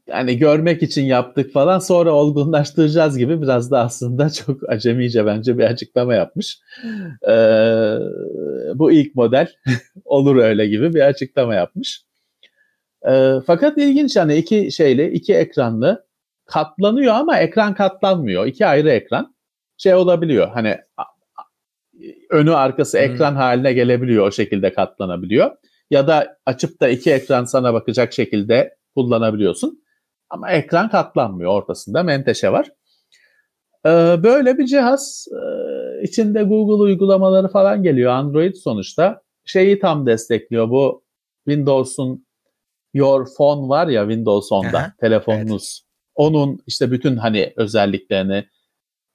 hani görmek için yaptık falan sonra olgunlaştıracağız gibi biraz da aslında çok acemice bence bir açıklama yapmış. Ee, bu ilk model olur öyle gibi bir açıklama yapmış. Ee, fakat ilginç yani iki şeyli iki ekranlı katlanıyor ama ekran katlanmıyor. İki ayrı ekran şey olabiliyor hani önü arkası hmm. ekran haline gelebiliyor o şekilde katlanabiliyor. Ya da açıp da iki ekran sana bakacak şekilde kullanabiliyorsun. Ama ekran katlanmıyor. Ortasında menteşe var. Ee, böyle bir cihaz e, içinde Google uygulamaları falan geliyor. Android sonuçta şeyi tam destekliyor. Bu Windows'un Your Phone var ya Windows 10'da Aha, telefonunuz. Evet. Onun işte bütün hani özelliklerini,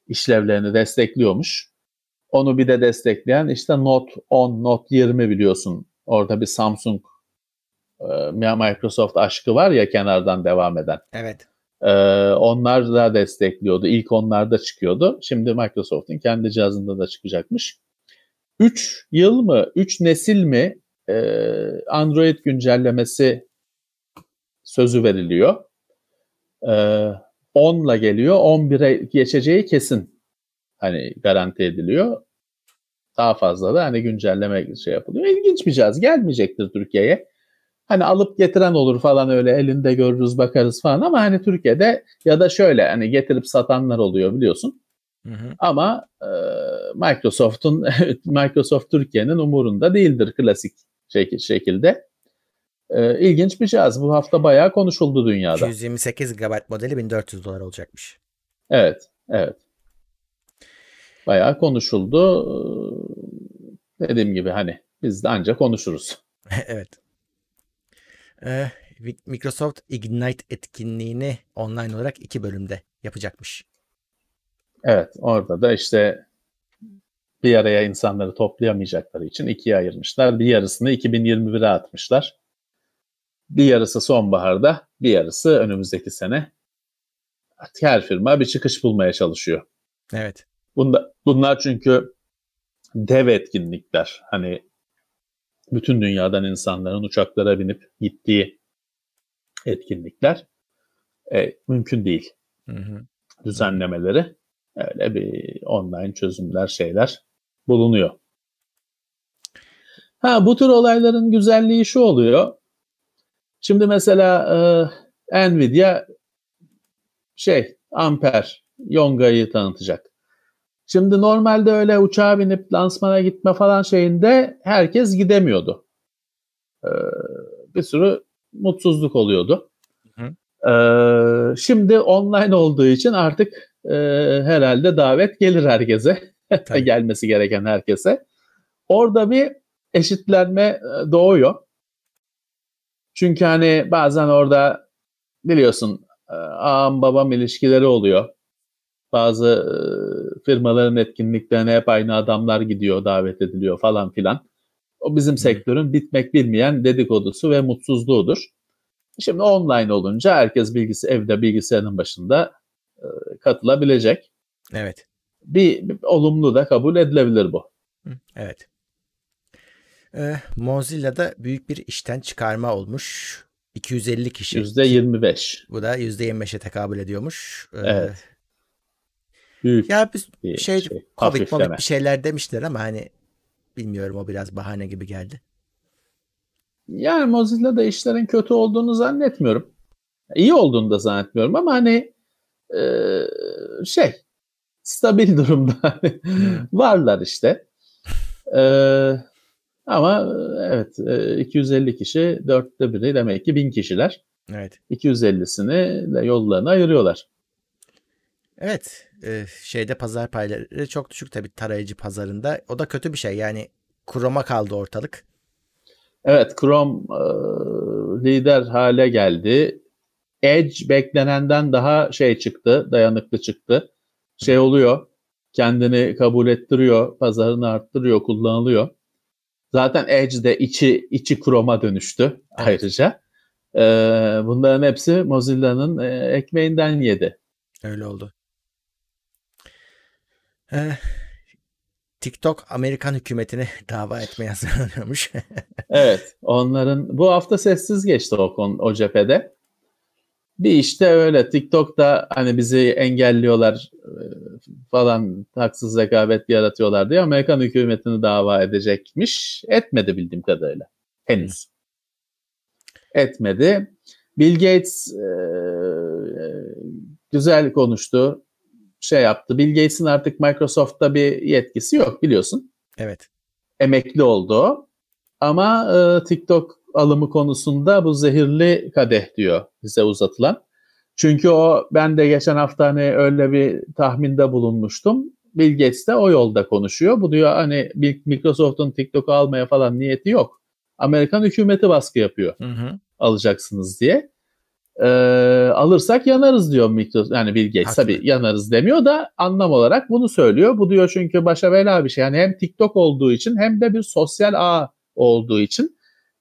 işlevlerini destekliyormuş. Onu bir de destekleyen işte Note 10, Note 20 biliyorsun. Orada bir Samsung e, Microsoft aşkı var ya kenardan devam eden. Evet. Ee, onlar da destekliyordu. İlk onlar da çıkıyordu. Şimdi Microsoft'un kendi cihazında da çıkacakmış. 3 yıl mı, 3 nesil mi e, Android güncellemesi sözü veriliyor. E, 10'la geliyor. 11'e geçeceği kesin. Hani garanti ediliyor. Daha fazla da hani güncelleme şey yapılıyor. İlginç bir cihaz. Gelmeyecektir Türkiye'ye hani alıp getiren olur falan öyle elinde görürüz bakarız falan ama hani Türkiye'de ya da şöyle hani getirip satanlar oluyor biliyorsun. Hı hı. Ama e, Microsoft'un Microsoft Türkiye'nin umurunda değildir klasik şek- şekilde. E, ilginç bir cihaz. Bu hafta bayağı konuşuldu dünyada. 228 GB modeli 1400 dolar olacakmış. Evet, evet. Bayağı konuşuldu. Dediğim gibi hani biz de ancak konuşuruz. evet. Ee, Microsoft Ignite etkinliğini online olarak iki bölümde yapacakmış. Evet orada da işte bir araya insanları toplayamayacakları için ikiye ayırmışlar. Bir yarısını 2021'e atmışlar. Bir yarısı sonbaharda, bir yarısı önümüzdeki sene her firma bir çıkış bulmaya çalışıyor. Evet. Bunda, bunlar çünkü dev etkinlikler. Hani bütün dünyadan insanların uçaklara binip gittiği etkinlikler e, mümkün değil. Hı hı. Düzenlemeleri öyle bir online çözümler şeyler bulunuyor. Ha bu tür olayların güzelliği şu oluyor. Şimdi mesela e, Nvidia şey Amper Yonga'yı tanıtacak. Şimdi normalde öyle uçağa binip lansmana gitme falan şeyinde herkes gidemiyordu. Ee, bir sürü mutsuzluk oluyordu. Hı. Ee, şimdi online olduğu için artık e, herhalde davet gelir herkese. Gelmesi gereken herkese. Orada bir eşitlenme e, doğuyor. Çünkü hani bazen orada biliyorsun e, ağam babam ilişkileri oluyor. Bazı firmaların etkinliklerine hep aynı adamlar gidiyor, davet ediliyor falan filan. O bizim sektörün bitmek bilmeyen dedikodusu ve mutsuzluğudur. Şimdi online olunca herkes bilgisi evde bilgisayarın başında e, katılabilecek. Evet. Bir, bir olumlu da kabul edilebilir bu. Evet. Ee, Mozilla'da büyük bir işten çıkarma olmuş. 250 kişi. Yüzde 25. Bu da %25'e tekabül ediyormuş. Ee, Evet. Büyük Ya biz bir şey, şey. Covid bir şeyler demişler ama hani bilmiyorum o biraz bahane gibi geldi. Yani Mozilla'da işlerin kötü olduğunu zannetmiyorum. İyi olduğunu da zannetmiyorum ama hani e, şey stabil durumda varlar işte. E, ama evet e, 250 kişi dörtte biri demek ki 1000 kişiler. Evet. 250'sini de yollarına ayırıyorlar. Evet. e, şeyde pazar payları çok düşük tabii tarayıcı pazarında. O da kötü bir şey. Yani kuroma kaldı ortalık. Evet Chrome e, lider hale geldi. Edge beklenenden daha şey çıktı, dayanıklı çıktı. Şey oluyor, kendini kabul ettiriyor, pazarını arttırıyor, kullanılıyor. Zaten Edge de içi içi Chrome'a dönüştü ayrıca. E, bunların hepsi Mozilla'nın e, ekmeğinden yedi. Öyle oldu. Eh, TikTok Amerikan hükümetine dava etmeye hazırlanıyormuş. Evet, onların bu hafta sessiz geçti o konu o cephede. Bir işte öyle TikTok'ta hani bizi engelliyorlar e, falan haksız rekabet yaratıyorlar diye Amerikan hükümetini dava edecekmiş. Etmedi bildiğim kadarıyla. Henüz. Etmedi. Bill Gates e, güzel konuştu. Şey yaptı. Bill Gates'in artık Microsoft'ta bir yetkisi yok biliyorsun evet. emekli oldu. Ama e, TikTok alımı konusunda bu zehirli kadeh diyor bize uzatılan. Çünkü o ben de geçen hafta hani öyle bir tahminde bulunmuştum. Bill Gates de o yolda konuşuyor. Bu diyor hani Microsoft'un TikTok'u almaya falan niyeti yok. Amerikan hükümeti baskı yapıyor Hı hı. alacaksınız diye. Ee, alırsak yanarız diyor Microsoft. Yani Bill Gates Haklı. tabii yanarız demiyor da anlam olarak bunu söylüyor. Bu diyor çünkü başa bela bir şey. Yani hem TikTok olduğu için hem de bir sosyal ağ olduğu için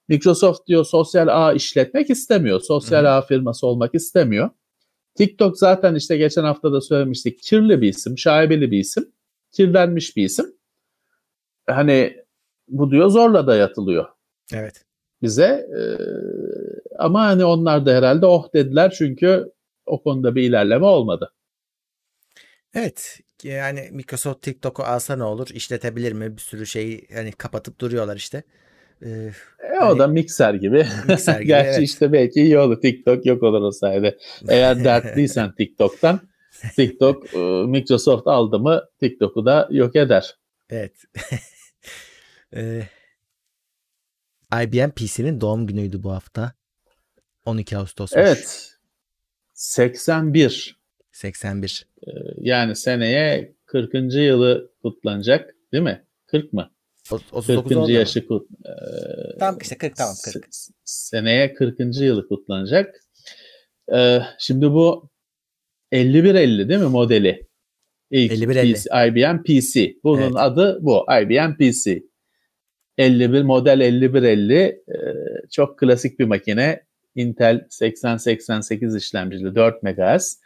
Microsoft diyor sosyal ağ işletmek istemiyor. Sosyal hı. ağ firması olmak istemiyor. TikTok zaten işte geçen hafta da söylemiştik. Kirli bir isim, şaibeli bir isim, kirlenmiş bir isim. Hani bu diyor zorla dayatılıyor Evet. Bize. Ee, ama hani onlar da herhalde oh dediler çünkü o konuda bir ilerleme olmadı. Evet. Yani Microsoft TikTok'u alsa ne olur? İşletebilir mi? Bir sürü şeyi hani kapatıp duruyorlar işte. Ee, E, o Hani- da mikser gibi. Mikser gibi, Gerçi evet. işte belki iyi olur. TikTok yok olur o sayede. Eğer dertliysen TikTok'tan TikTok e, Microsoft aldı mı TikTok'u da yok eder. evet. Ee, IBM PC'nin doğum günüydü bu hafta. 12 Ağustos'muş. Evet. 81 81. yani seneye 40. yılı kutlanacak değil mi? 40 mı? O- 40. 39 oldu mu? yaşı kut, e, Tamam işte 40 tamam 40. S- seneye 40. yılı kutlanacak. Ee, şimdi bu 5150 değil mi modeli? İlk 5150. PC, IBM PC. Bunun Evet. adı bu. IBM PC. 51 model 5150 e, çok klasik bir makine. Intel 8088 işlemcili 4 MHz.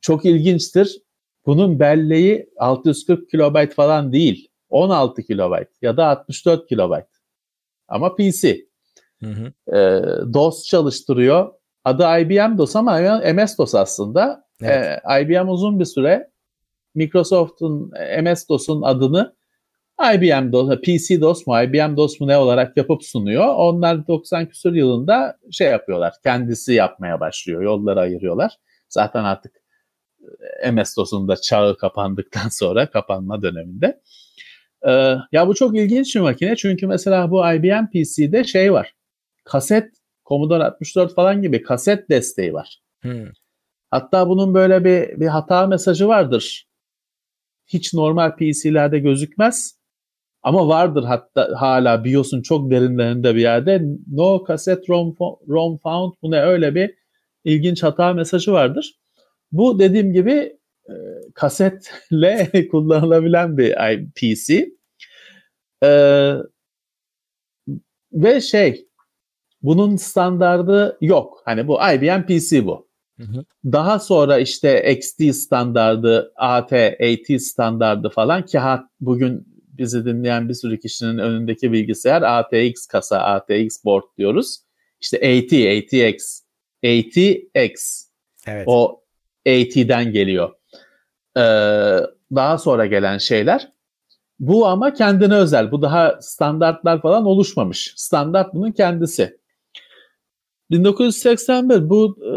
çok ilginçtir. Bunun belleği 640 kilobayt falan değil. 16 kilobayt ya da 64 kilobayt. Ama PC. Hı hı. E, DOS çalıştırıyor. Adı IBM DOS ama MS DOS aslında. Evet. E, IBM uzun bir süre Microsoft'un MS DOS'un adını IBM DOS, PC DOS mu, IBM DOS mu ne olarak yapıp sunuyor. Onlar 90 küsur yılında şey yapıyorlar, kendisi yapmaya başlıyor, yolları ayırıyorlar. Zaten artık e, MS DOS'un da çağı kapandıktan sonra, kapanma döneminde. Ee, ya bu çok ilginç bir makine çünkü mesela bu IBM PC'de şey var, kaset, Commodore 64 falan gibi kaset desteği var. Hmm. Hatta bunun böyle bir, bir hata mesajı vardır. Hiç normal PC'lerde gözükmez ama vardır hatta hala BIOS'un çok derinlerinde bir yerde no cassette ROM, ROM found bu ne öyle bir ilginç hata mesajı vardır. Bu dediğim gibi e, kasetle kullanılabilen bir PC. E, ve şey bunun standardı yok. Hani bu IBM PC bu. Hı hı. Daha sonra işte XT standardı, AT, AT standardı falan ki ha, bugün bizi dinleyen bir sürü kişinin önündeki bilgisayar ATX kasa, ATX board diyoruz. İşte AT, ATX, ATX. Evet. O AT'den geliyor. Ee, daha sonra gelen şeyler. Bu ama kendine özel. Bu daha standartlar falan oluşmamış. Standart bunun kendisi. 1981 bu e,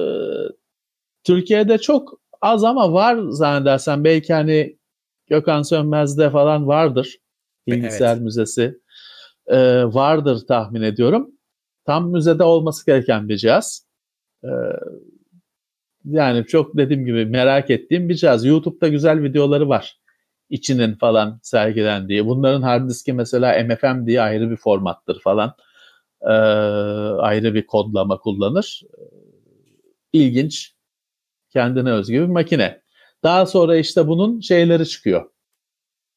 Türkiye'de çok az ama var zannedersen belki hani Gökhan Sönmez'de falan vardır bilgisayar evet. müzesi e, vardır tahmin ediyorum. Tam müzede olması gereken bir cihaz. E, yani çok dediğim gibi merak ettiğim bir cihaz. YouTube'da güzel videoları var. İçinin falan sergilendiği. Bunların hard diski mesela MFM diye ayrı bir formattır falan. E, ayrı bir kodlama kullanır. İlginç. Kendine özgü bir makine. Daha sonra işte bunun şeyleri çıkıyor.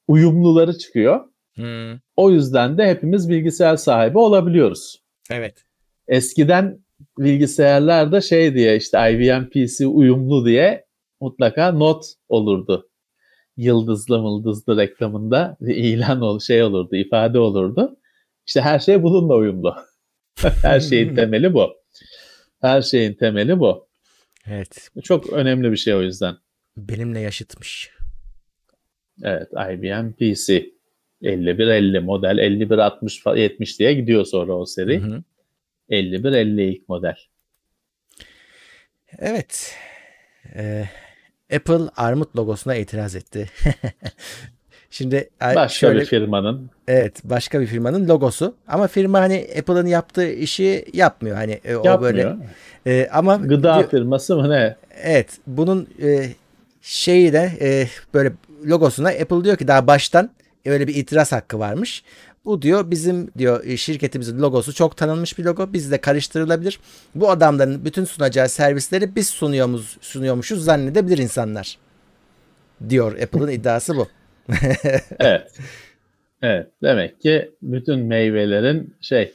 Uyumluları çıkıyor. Hmm. O yüzden de hepimiz bilgisayar sahibi olabiliyoruz. Evet. Eskiden bilgisayarlarda şey diye işte IBM PC uyumlu diye mutlaka not olurdu. Yıldızlı mıldızlı reklamında bir ilan ol şey olurdu, ifade olurdu. İşte her şey bununla uyumlu. her şeyin temeli bu. Her şeyin temeli bu. Evet. Çok önemli bir şey o yüzden. Benimle yaşıtmış. Evet, IBM PC. 51-50 model 51-60 70 diye gidiyor sonra o seri. 51-50 ilk model. Evet. Ee, Apple armut logosuna itiraz etti. Şimdi başka şöyle, bir firmanın. Evet, başka bir firmanın logosu. Ama firma hani Apple'ın yaptığı işi yapmıyor hani e, o böyle. E, ama gıda diyor, firması mı ne? Evet, bunun e, şeyi de e, böyle logosuna Apple diyor ki daha baştan öyle bir itiraz hakkı varmış. Bu diyor bizim diyor e, şirketimizin logosu çok tanınmış bir logo. Bizde karıştırılabilir. Bu adamların bütün sunacağı servisleri biz sunuyormuş, sunuyormuşuz zannedebilir insanlar. Diyor Apple'ın iddiası bu. evet. Evet. Demek ki bütün meyvelerin şey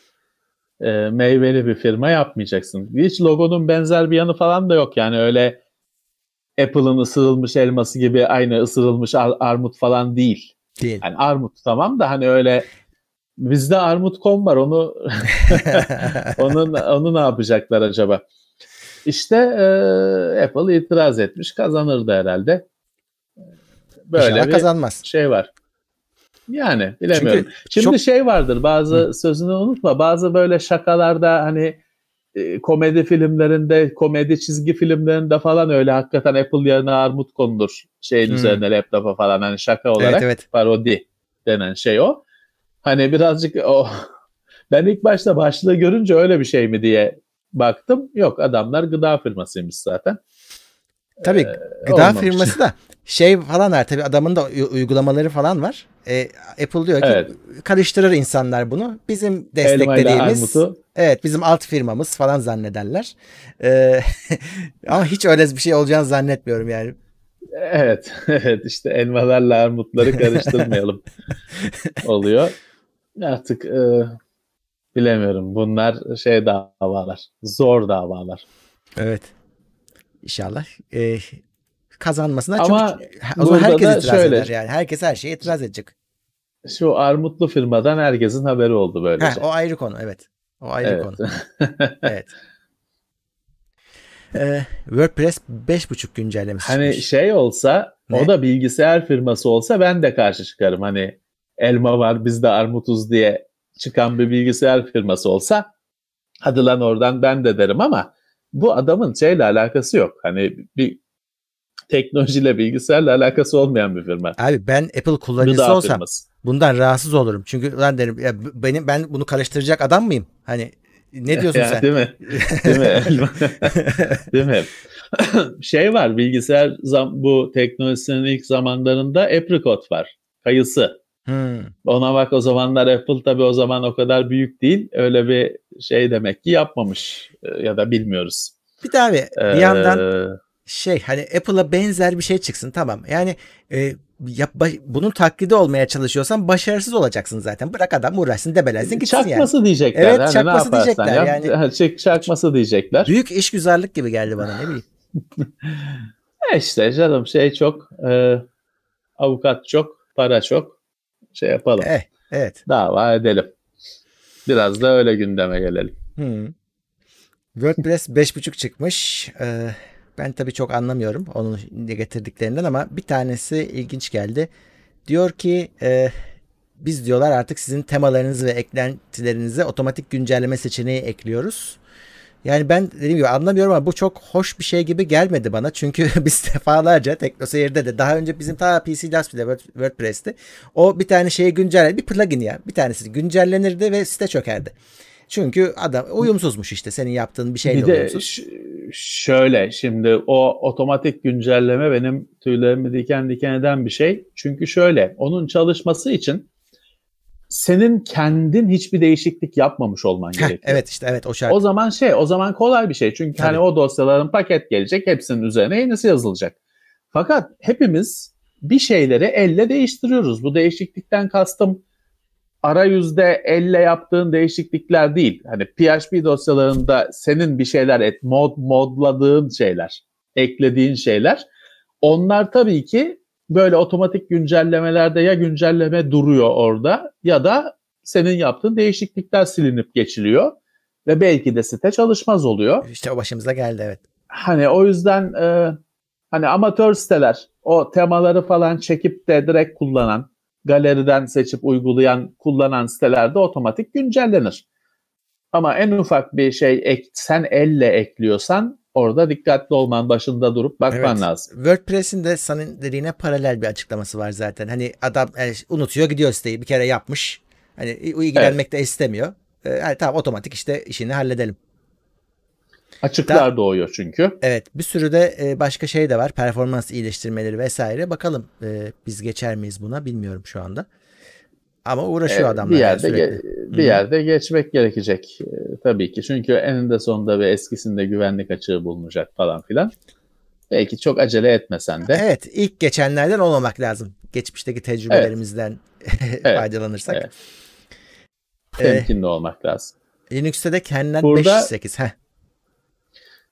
e, meyveli bir firma yapmayacaksın. Hiç logonun benzer bir yanı falan da yok. Yani öyle Apple'ın ısırılmış elması gibi aynı ısırılmış ar- armut falan değil. Değil. Yani armut tamam da hani öyle bizde armut.com var onu onun onu ne yapacaklar acaba? İşte e, Apple itiraz etmiş kazanırdı herhalde. Böyle İnşallah bir kazanmaz. şey var. Yani bilemiyorum. Çünkü Şimdi çok... şey vardır bazı Hı. sözünü unutma bazı böyle şakalarda hani e, komedi filmlerinde, komedi çizgi filmlerinde falan öyle hakikaten Apple yerine armut konulur. Şeyin hmm. üzerine laptopa falan hani şaka olarak evet, evet. parodi denen şey o. Hani birazcık o ben ilk başta başlığı görünce öyle bir şey mi diye baktım. Yok adamlar gıda firmasıymış zaten. Tabii ee, gıda olmamış. firması da şey falan var tabii adamın da uygulamaları falan var. Ee, Apple diyor ki evet. karıştırır insanlar bunu. Bizim desteklediğimiz evet bizim alt firmamız falan zannederler. Ee, ama hiç öyle bir şey olacağını zannetmiyorum yani. Evet, evet işte elmalarla armutları karıştırmayalım oluyor. Artık e, bilemiyorum. Bunlar şey davalar, zor davalar. Evet. İnşallah e, kazanmasına Ama çünkü o zaman herkes itiraz şöyle- eder yani. Herkes her şeye itiraz edecek. Şu armutlu firmadan herkesin haberi oldu böylece. Heh, o ayrı konu evet. O ayrı Evet. konu. Evet. Ee, WordPress 5.5 güncellemesi Hani çıkmış. şey olsa Ne? o da bilgisayar firması olsa ben de karşı çıkarım. Hani elma var bizde armutuz diye çıkan bir bilgisayar firması olsa hadi lan oradan ben de derim ama bu adamın şeyle alakası yok. Hani bir teknolojiyle bilgisayarla alakası olmayan bir firma. Abi ben Apple kullanıcısı Gıda olsam firması. bundan rahatsız olurum. Çünkü lan derim ya benim ben bunu karıştıracak adam mıyım? Hani ne diyorsun Ya, sen? Değil mi? Değil mi? Değil mi? şey var bilgisayar zam- bu teknolojisinin ilk zamanlarında apricot var. Kayısı. Hmm. Ona bak o zamanlar Apple tabii o zaman o kadar büyük değil. Öyle bir şey demek ki yapmamış Ee, ya da bilmiyoruz. Bir de abi bir Ee, yandan şey hani Apple'a benzer bir şey çıksın tamam. Yani e, yap, baş- bunun taklidi olmaya çalışıyorsan başarısız olacaksın zaten. Bırak adam uğraşsın debelensin gitsin yani. çakması diyecekler. Evet, Hani çakması diyecekler yap, yani. çek- çakması diyecekler. Büyük işgüzarlık gibi geldi bana ne bileyim. E işte canım şey çok e, avukat çok para çok şey yapalım. Eh, evet. Dava edelim. Biraz da öyle gündeme gelelim. Hmm. WordPress 5.5 çıkmış. Ee, ben tabii çok anlamıyorum onun getirdiklerinden ama bir tanesi ilginç geldi. Diyor ki e, biz diyorlar artık sizin temalarınızı ve eklentilerinize otomatik güncelleme seçeneği ekliyoruz. Yani ben dediğim gibi anlamıyorum ama bu çok hoş bir şey gibi gelmedi bana. Çünkü biz defalarca TeknoSeyir'de de daha önce bizim ta PC Last bile Word- WordPress'te o bir tane şeyi güncelledi. Bir plugin ya. Bir tanesi güncellenirdi ve site çökerdi. Çünkü adam uyumsuzmuş işte senin yaptığın bir şeyle bir de uyumsuz. ş- şöyle şimdi o otomatik güncelleme benim tüylerimi diken diken eden bir şey. Çünkü şöyle onun çalışması için senin kendin hiçbir değişiklik yapmamış olman Heh, gerekiyor. evet işte evet o şart. O zaman şey, o zaman kolay bir şey. Çünkü Tabii. hani o dosyaların paket gelecek, hepsinin üzerine yenisi yazılacak. Fakat hepimiz bir şeyleri elle değiştiriyoruz. Bu değişiklikten kastım arayüzde elle yaptığın değişiklikler değil. Hani PHP dosyalarında senin bir şeyler et, mod modladığın şeyler, eklediğin şeyler. Onlar tabii ki böyle otomatik güncellemelerde ya güncelleme duruyor orada ya da senin yaptığın değişiklikler silinip geçiliyor ve belki de site çalışmaz oluyor. İşte o başımıza geldi evet. Hani o yüzden e, hani amatör siteler o temaları falan çekip de direkt kullanan, galeriden seçip uygulayan, kullanan sitelerde otomatik güncellenir. Ama en ufak bir şey ek, sen elle ekliyorsan orada dikkatli olman başında durup bakman Evet. lazım. WordPress'in de senin dediğine paralel bir açıklaması var zaten. Hani adam e, unutuyor gidiyor siteyi bir kere yapmış. Hani ilgilenmek de istemiyor. E, yani tamam otomatik işte işini halledelim. Açıklar doğuyor çünkü. Evet bir sürü de e, başka şey de var. Performans iyileştirmeleri vesaire. Bakalım e, biz geçer miyiz buna bilmiyorum şu anda. Ama uğraşıyor Ee, adamlar. bir yani yerde sürekli. ge- bir yerde geçmek gerekecek e, tabii ki. Çünkü eninde sonunda ve eskisinde güvenlik açığı bulunacak falan filan. Belki çok acele etmesen de. Evet ilk geçenlerden olmamak lazım. Geçmişteki tecrübelerimizden faydalanırsak. Evet. Ee, temkinli olmak lazım. Linux'te de kendinden Burada- 5.8. Heh.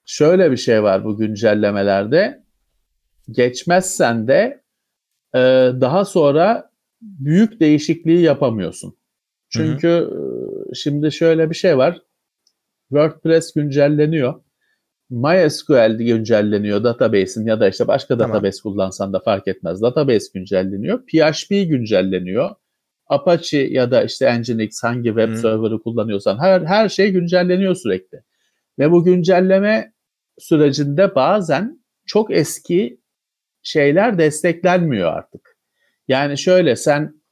Şöyle bir şey var bu güncellemelerde. Geçmezsen de e, daha sonra büyük değişikliği yapamıyorsun. Çünkü e, şimdi şöyle bir şey var. WordPress güncelleniyor. MySQL güncelleniyor database'in ya da işte başka Tamam. database kullansan da fark etmez. Database güncelleniyor. PHP güncelleniyor. Apache ya da işte Nginx hangi web Hı. server'ı kullanıyorsan her her şey güncelleniyor sürekli. Ve bu güncelleme sürecinde bazen çok eski şeyler desteklenmiyor artık. Yani şöyle sen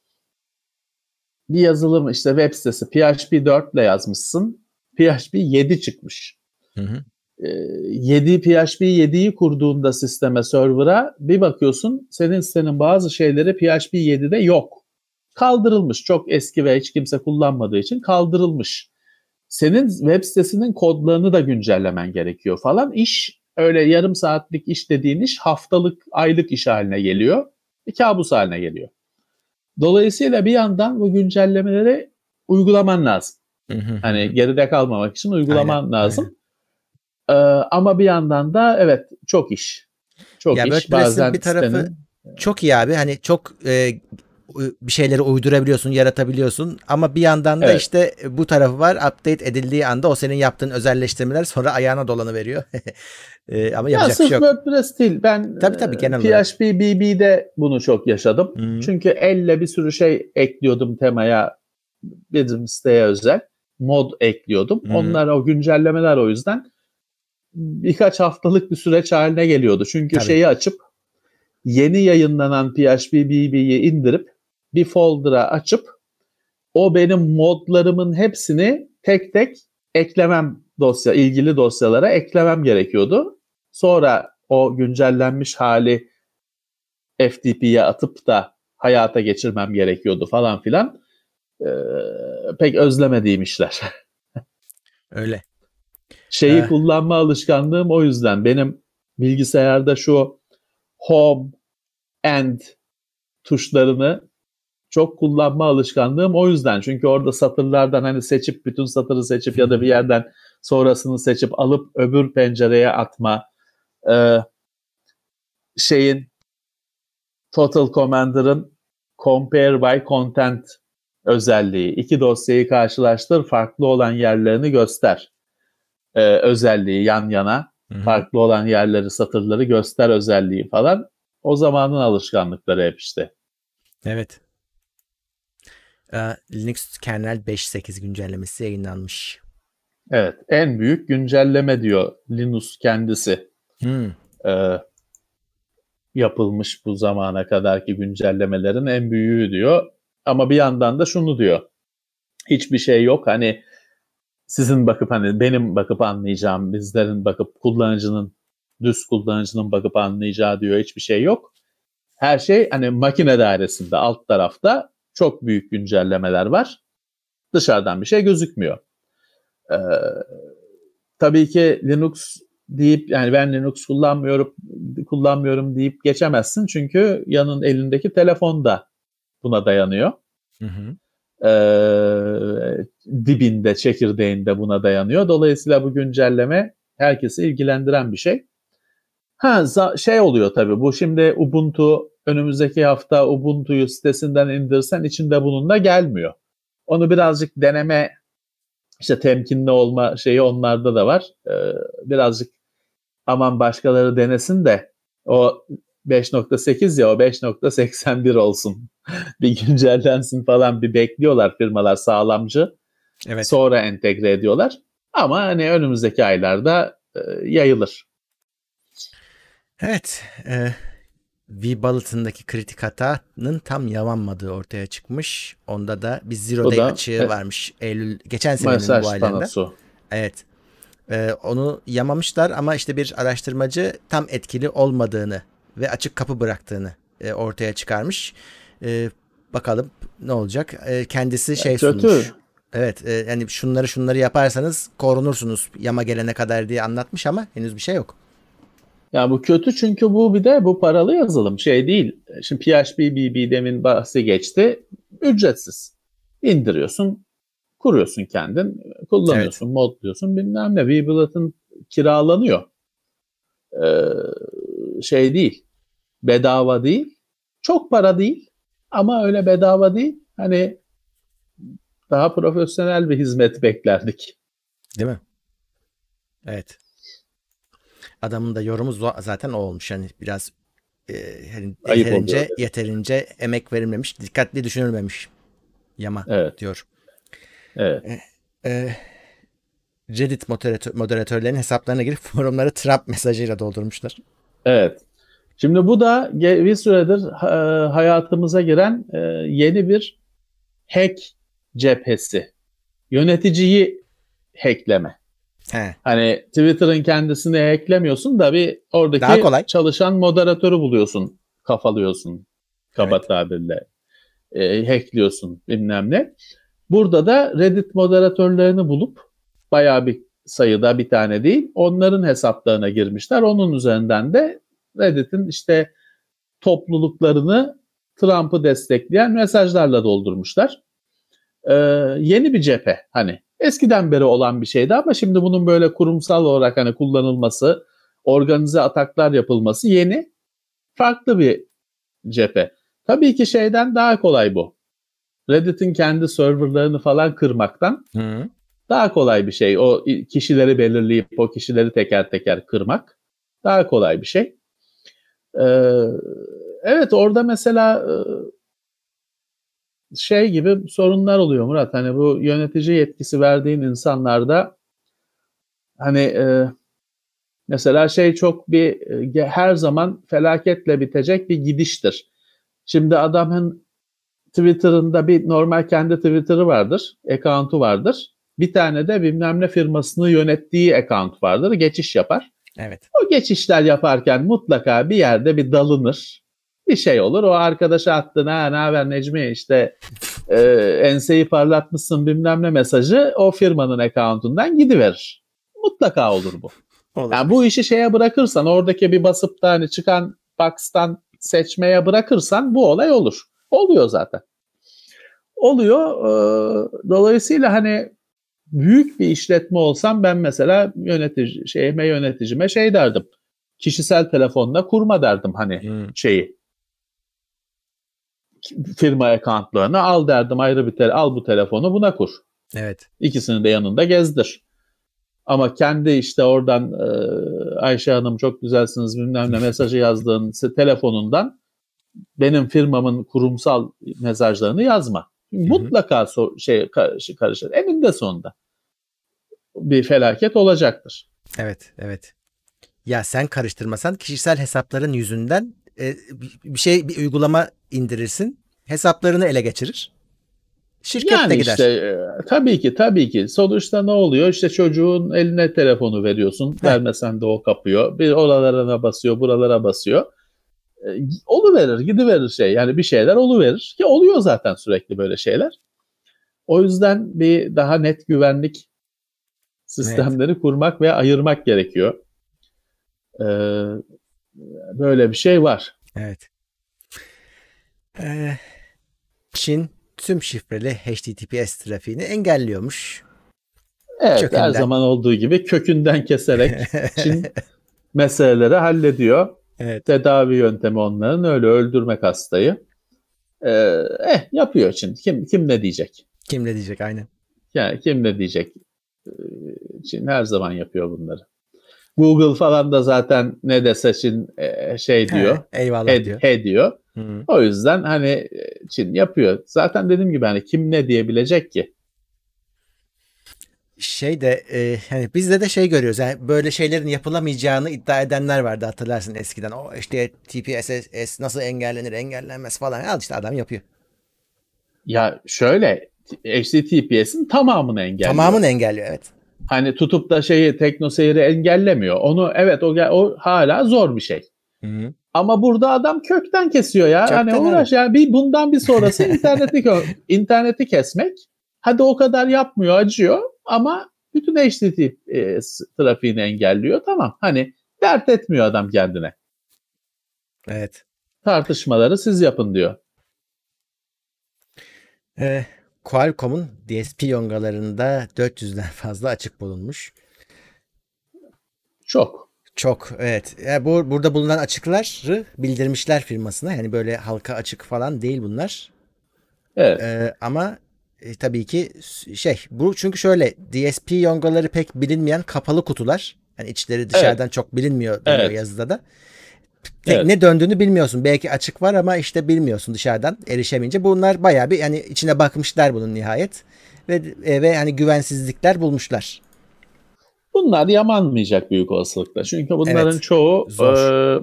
bir yazılım işte web sitesi PHP 4 ile yazmışsın. PHP 7 çıkmış. Hı hı. Ee, 7 PHP 7'yi kurduğunda sisteme server'a bir bakıyorsun senin sitenin bazı şeyleri PHP 7'de yok. Kaldırılmış. Çok eski ve hiç kimse kullanmadığı için kaldırılmış. Senin web sitesinin kodlarını da güncellemen gerekiyor falan. İş öyle yarım saatlik iş dediğin iş haftalık, aylık iş haline geliyor. Bir kabus haline geliyor. Dolayısıyla bir yandan bu güncellemeleri uygulaman lazım. Hı hı. Hani geride kalmamak için uygulaman Aynen, lazım. Ee, ama bir yandan da evet çok iş. Çok Ya iş. Bazen bir tarafı sitenin çok iyi abi. Hani çok e, bir şeyleri uydurabiliyorsun, yaratabiliyorsun ama bir yandan da Evet. işte bu tarafı var. Update edildiği anda o senin yaptığın özelleştirmeler sonra ayağına dolanı veriyor. ama Ya yapacak bir sırf şey yok. WordPress değil. Ben Tabii, tabii, e, genel olarak. PHP BB'de bunu çok yaşadım. Hı. Çünkü elle bir sürü şey ekliyordum temaya bizim siteye özel. Mod ekliyordum. Hı. Onlar o güncellemeler o yüzden birkaç haftalık bir süreç haline geliyordu. Çünkü Tabii. şeyi açıp yeni yayınlanan PHP BB'yi indirip bir folder'a açıp o benim modlarımın hepsini tek tek eklemem dosya ilgili dosyalara eklemem gerekiyordu. Sonra o güncellenmiş hali FTP'ye atıp da hayata geçirmem gerekiyordu falan filan. Ee, pek özlemediğim işler. Öyle. Şeyi Eh. kullanma alışkanlığım o yüzden. Benim bilgisayarda şu home and tuşlarını çok kullanma alışkanlığım o yüzden. Çünkü orada satırlardan hani seçip bütün satırı seçip ya da bir yerden sonrasını seçip alıp öbür pencereye atma Ee, şeyin Total Commander'ın compare by content özelliği. İki dosyayı karşılaştır, farklı olan yerlerini göster. Ee, özelliği yan yana, Hı hı. farklı olan yerleri, satırları göster özelliği falan. O zamanın alışkanlıkları hep işte. Evet. Ee, Linux kernel 5.8 güncellemesi yayınlanmış. Evet, en büyük güncelleme diyor Linus kendisi. Hmm. Ee, yapılmış bu zamana kadarki güncellemelerin en büyüğü diyor. Ama bir yandan da şunu diyor. Hiçbir şey yok. Hani sizin bakıp hani benim bakıp anlayacağım, bizlerin bakıp kullanıcının düz kullanıcının bakıp anlayacağı diyor hiçbir şey yok. Her şey hani makine dairesinde alt tarafta çok büyük güncellemeler var. Dışarıdan bir şey gözükmüyor. Ee, tabii ki Linux deyip yani ben Linux kullanmıyorum kullanmıyorum deyip geçemezsin çünkü yanın elindeki telefon da buna dayanıyor. Hı hı. Ee, dibinde, çekirdeğinde buna dayanıyor. Dolayısıyla bu güncelleme herkesi ilgilendiren bir şey. Ha şey oluyor tabii bu şimdi Ubuntu önümüzdeki hafta Ubuntu'yu sitesinden indirsen içinde bunun da gelmiyor. Onu birazcık deneme işte temkinli olma şeyi onlarda da var. Ee, birazcık aman başkaları denesin de o 5.8 ya o 5.81 olsun. bir güncellensin falan bir bekliyorlar firmalar sağlamcı. Evet. Sonra entegre ediyorlar. Ama hani önümüzdeki aylarda e, yayılır. Evet. E, V-Bulletin'daki kritik hatanın tam yalanmadığı ortaya çıkmış. Onda da bir zero O day da- açığı e- varmış. Eylül geçen senenin Mesaj bu aylarında. panosu. Evet. E, onu yamamışlar ama işte bir araştırmacı tam etkili olmadığını ve açık kapı bıraktığını e, ortaya çıkarmış. E, bakalım ne olacak. E, kendisi şey kötü. sunmuş. Evet e, yani şunları şunları yaparsanız korunursunuz yama gelene kadar diye anlatmış ama henüz bir şey yok. Ya bu kötü çünkü bu bir de bu paralı yazılım şey değil. Şimdi PHP BB demin bahsi geçti. Ücretsiz. İndiriyorsun, kuruyorsun kendin, kullanıyorsun, modluyorsun bilmem ne. VBulletin kiralanıyor. Ee, şey değil. Bedava değil. Çok para değil ama öyle bedava değil. Hani daha profesyonel bir hizmet beklerdik. Değil mi? Evet. Adamın da yorumu zaten o olmuş. Yani biraz e, hani Ayıp yeterince oluyor. yeterince emek verilmemiş, dikkatli düşünülmemiş. Yama Evet, diyor. evet. E, Reddit moderatör, moderatörlerin hesaplarına girip forumları Trump mesajıyla doldurmuşlar. Evet. Şimdi bu da bir süredir ha- hayatımıza giren e, yeni bir hack cephesi. Yöneticiyi hackleme. He. Hani Twitter'ın kendisini hacklemiyorsun da bir Daha oradaki kolay. çalışan moderatörü buluyorsun, kafalıyorsun kaba Evet. tabirle. E, hackliyorsun bilmem ne. Burada da Reddit moderatörlerini bulup bayağı bir sayıda bir tane değil onların hesaplarına girmişler. Onun üzerinden de Reddit'in işte topluluklarını Trump'ı destekleyen mesajlarla doldurmuşlar. Ee, yeni bir cephe hani eskiden beri olan bir şeydi ama şimdi bunun böyle kurumsal olarak hani kullanılması organize ataklar yapılması yeni. Farklı bir cephe. Tabii ki şeyden daha kolay bu. Reddit'in kendi serverlarını falan kırmaktan Hı. daha kolay bir şey. O kişileri belirleyip o kişileri teker teker kırmak daha kolay bir şey. Ee, evet orada mesela şey gibi sorunlar oluyor Murat. Hani bu yönetici yetkisi verdiğin insanlarda hani e, mesela şey çok bir e, her zaman felaketle bitecek bir gidiştir. Şimdi adamın Twitter'ında bir normal kendi Twitter'ı vardır, account'u vardır. Bir tane de bilmem ne firmasını yönettiği account vardır. Geçiş yapar. Evet. O geçişler yaparken mutlaka bir yerde bir dalınır. Bir şey olur. O arkadaşa attın ha ne haber Necmi işte e, enseyi parlatmışsın bilmem ne mesajı o firmanın account'undan gidiverir. Mutlaka olur bu. Olur. Yani bu işi şeye bırakırsan oradaki bir basıp da hani çıkan box'tan seçmeye bırakırsan bu olay olur. Oluyor zaten. Oluyor. E, dolayısıyla hani büyük bir işletme olsam ben mesela yönetici şeyime yöneticime şey derdim. Kişisel telefonla kurma derdim hani Hmm. şeyi. Firma accountlarını al derdim ayrı bir tele al bu telefonu buna kur. Evet. İkisini de yanında gezdir. Ama kendi işte oradan e, Ayşe Hanım çok güzelsiniz bilmem ne mesajı yazdığın telefonundan benim firmamın kurumsal mesajlarını yazma. Mutlaka so- şey karış- karışır. Eninde sonunda bir felaket olacaktır. Evet. Evet. Ya sen karıştırmasan kişisel hesapların yüzünden e, bir- şey bir uygulama indirirsin. Hesaplarını ele geçirir. Şirket de yani gider. işte e, tabii ki tabii ki sonuçta ne oluyor? İşte çocuğun eline telefonu veriyorsun. Vermesen de o kapıyor. Bir oralarına basıyor, buralara basıyor. E, oluverir, gidiverir şey. Yani bir şeyler oluverir ki oluyor zaten sürekli böyle şeyler. O yüzden bir daha net güvenlik sistemleri kurmak ve ayırmak gerekiyor. Ee, böyle bir şey var. Evet. Ee, Çin tüm şifreli HTTPS trafiğini engelliyormuş. Evet her Kökünden. zaman olduğu gibi kökünden keserek Çin meseleleri hallediyor. Evet. Tedavi yöntemi onların öyle öldürmek hastayı. Ee, eh yapıyor Çin. Kim kim ne diyecek? Kim ne diyecek aynen. Yani kim ne diyecek? Ee, Çin her zaman yapıyor bunları. Google falan da zaten ne dese Çin e, şey diyor. He, eyvallah He, diyor. he diyor. Hı. O yüzden hani e, Çin yapıyor. Zaten dediğim gibi hani kim ne diyebilecek ki? Şey de e, hani bizde de şey görüyoruz. Yani böyle şeylerin yapılamayacağını iddia edenler vardı hatırlarsın eskiden. O işte TPS nasıl engellenir, engellenmez falan. Al işte adam yapıyor. Ya şöyle HTTPS'in tamamını engelliyor. Tamamını engelliyor evet. Hani tutup da şeyi teknoseyri engellemiyor. Onu evet o o hala zor bir şey. Hı. Ama burada adam kökten kesiyor ya. Kökten hani uğraş yani bir bundan bir sonrası interneti interneti kesmek. Hadi o kadar yapmıyor, acıyor ama bütün HTTPS trafiğini engelliyor. Tamam. Hani dert etmiyor adam kendine. Evet. Tartışmaları siz yapın diyor. Ee, Qualcomm'un DSP yongalarında 400'den fazla açık bulunmuş. Çok. Çok evet. Yani bu burada bulunan açıkları bildirmişler firmasına. Yani böyle halka açık falan değil bunlar. Evet. Ee, ama e, tabii ki şey bu çünkü şöyle DSP yongaları pek bilinmeyen kapalı kutular. Yani içleri dışarıdan çok bilinmiyor Evet. yazıda da. Evet. ne döndüğünü bilmiyorsun. Belki açık var ama işte bilmiyorsun dışarıdan erişemeyince. Bunlar bayağı bir yani içine bakmışlar bunun nihayet. Ve e, ve hani güvensizlikler bulmuşlar. Bunlar yamanmayacak büyük olasılıkla. Çünkü bunların Evet, çoğu zor. e,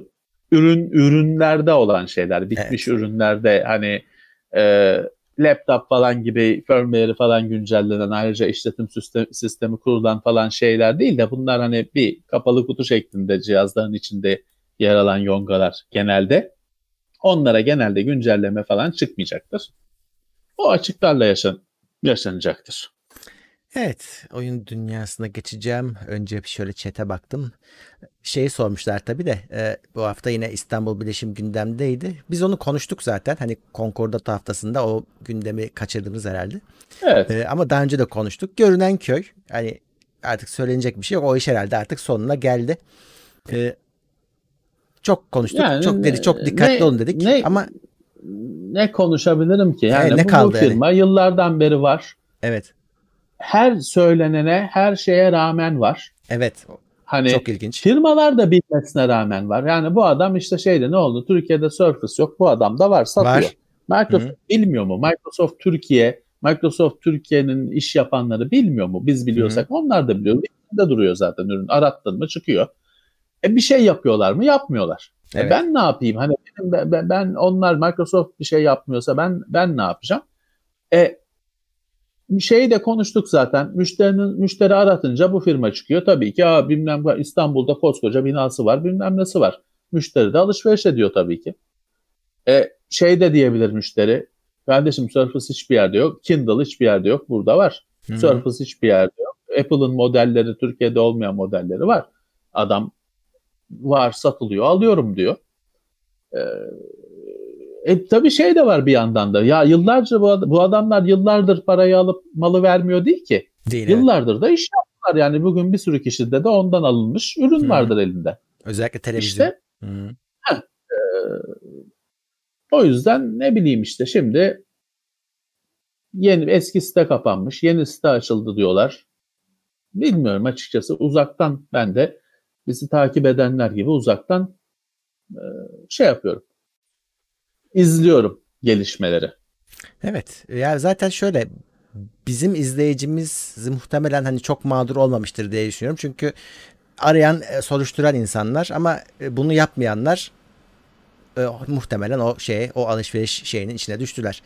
ürün ürünlerde olan şeyler. Bitmiş ürünlerde hani e, laptop falan gibi firmware'i falan güncellenen ayrıca işletim sistemi, sistemi kurulan falan şeyler değil de bunlar hani bir kapalı kutu şeklinde cihazların içinde yer alan yongalar genelde. Onlara genelde güncelleme falan çıkmayacaktır. O açıklarla yaşan, yaşanacaktır. Evet, oyun dünyasına geçeceğim. Önce bir şöyle chat'e baktım. Şeyi sormuşlar tabii de e, bu hafta yine İstanbul Bilişim gündemdeydi. Biz onu konuştuk zaten. Hani Concordat haftasında o gündemi kaçırdığımız herhalde. Evet. E, ama daha önce de konuştuk. Görünen köy. Hani artık söylenecek bir şey yok. O iş herhalde artık sonuna geldi. Ee, çok konuştuk. Yani çok dedi çok dikkatli ne- olun dedik. ne- Ama Ne konuşabilirim ki? Yani Evet, ne bu, kaldı bu firma yıllardan beri var. evet. Her söylenene, her şeye rağmen var. Evet. Hani Çok ilginç. firmalar da bilmesine rağmen var. Yani bu adam işte şeyde ne oldu? Türkiye'de Surface yok. Bu adam da var, satıyor. Var. Microsoft bilmiyor mu? Microsoft Türkiye, Microsoft Türkiye'nin iş yapanları bilmiyor mu? Biz biliyorsak onlar da biliyor. de duruyor zaten ürün. Arattın mı çıkıyor. E bir şey yapıyorlar mı? Yapmıyorlar. E Evet. ben ne yapayım? Hani benim- ben, ben- onlar Microsoft bir şey yapmıyorsa ben ben ne yapacağım? E şeyi de konuştuk zaten. Müşterinin müşteri aratınca bu firma çıkıyor. Tabii ki Aa, bilmem İstanbul'da koskoca binası var, bilmem nesi var. Müşteri de alışveriş ediyor tabii ki. E şey de diyebilir müşteri. Kardeşim Surface hiçbir yerde yok. Kindle hiçbir yerde yok. Burada var. Hı hı. Surface hiçbir yerde yok. Apple'ın modelleri Türkiye'de olmayan modelleri var. Adam var satılıyor alıyorum diyor. Ee, e, tabii şey de var bir yandan da. Ya yıllarca bu, ad- bu adamlar yıllardır parayı alıp malı vermiyor değil ki. Değil. evet. Yıllardır da iş yaptılar. Yani bugün bir sürü kişide de ondan alınmış ürün Hı. vardır elinde. Özellikle televizyon. İşte Hı. o yüzden ne bileyim işte şimdi yeni eski site kapanmış, yeni site açıldı diyorlar. Bilmiyorum açıkçası uzaktan ben de bizi takip edenler gibi uzaktan e, şey yapıyorum. İzliyorum gelişmeleri. Evet. Ya zaten şöyle bizim izleyicimiz muhtemelen hani çok mağdur olmamıştır diye düşünüyorum. Çünkü arayan, e, soruşturan insanlar ama e, bunu yapmayanlar e, muhtemelen o şeye, o alışveriş şeyinin içine düştüler.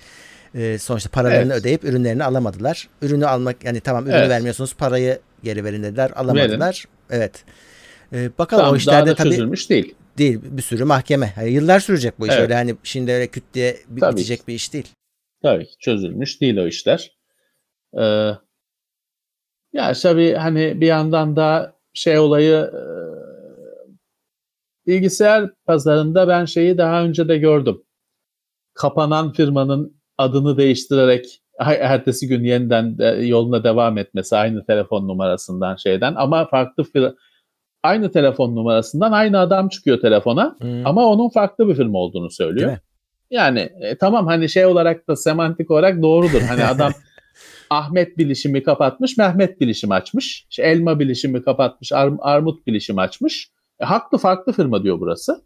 E, sonuçta paralarını Evet. ödeyip ürünlerini alamadılar. Ürünü almak yani tamam ürünü Evet. vermiyorsunuz parayı geri verin dediler. Alamadılar. Evet. E, bakalım Tam o daha işlerde da tabii çözülmüş değil. değil. Bir sürü mahkeme. Yani yıllar sürecek bu iş. Evet. Öyle hani şimdi öyle küt diye bi- Tabii bitecek bir iş değil. Tabii ki çözülmüş değil o işler. Ee, ya tabii hani bir yandan da şey olayı e, bilgisayar pazarında ben şeyi daha önce de gördüm. Kapanan firmanın adını değiştirerek ertesi gün yeniden de yoluna devam etmesi aynı telefon numarasından şeyden ama farklı fir- aynı telefon numarasından aynı adam çıkıyor telefona Hı. ama onun farklı bir firma olduğunu söylüyor. Yani e, tamam hani şey olarak da semantik olarak doğrudur. Hani adam Ahmet bilişimi kapatmış, Mehmet bilişim açmış. İşte elma bilişimi kapatmış, Ar- Armut bilişim açmış. E, haklı farklı firma diyor burası.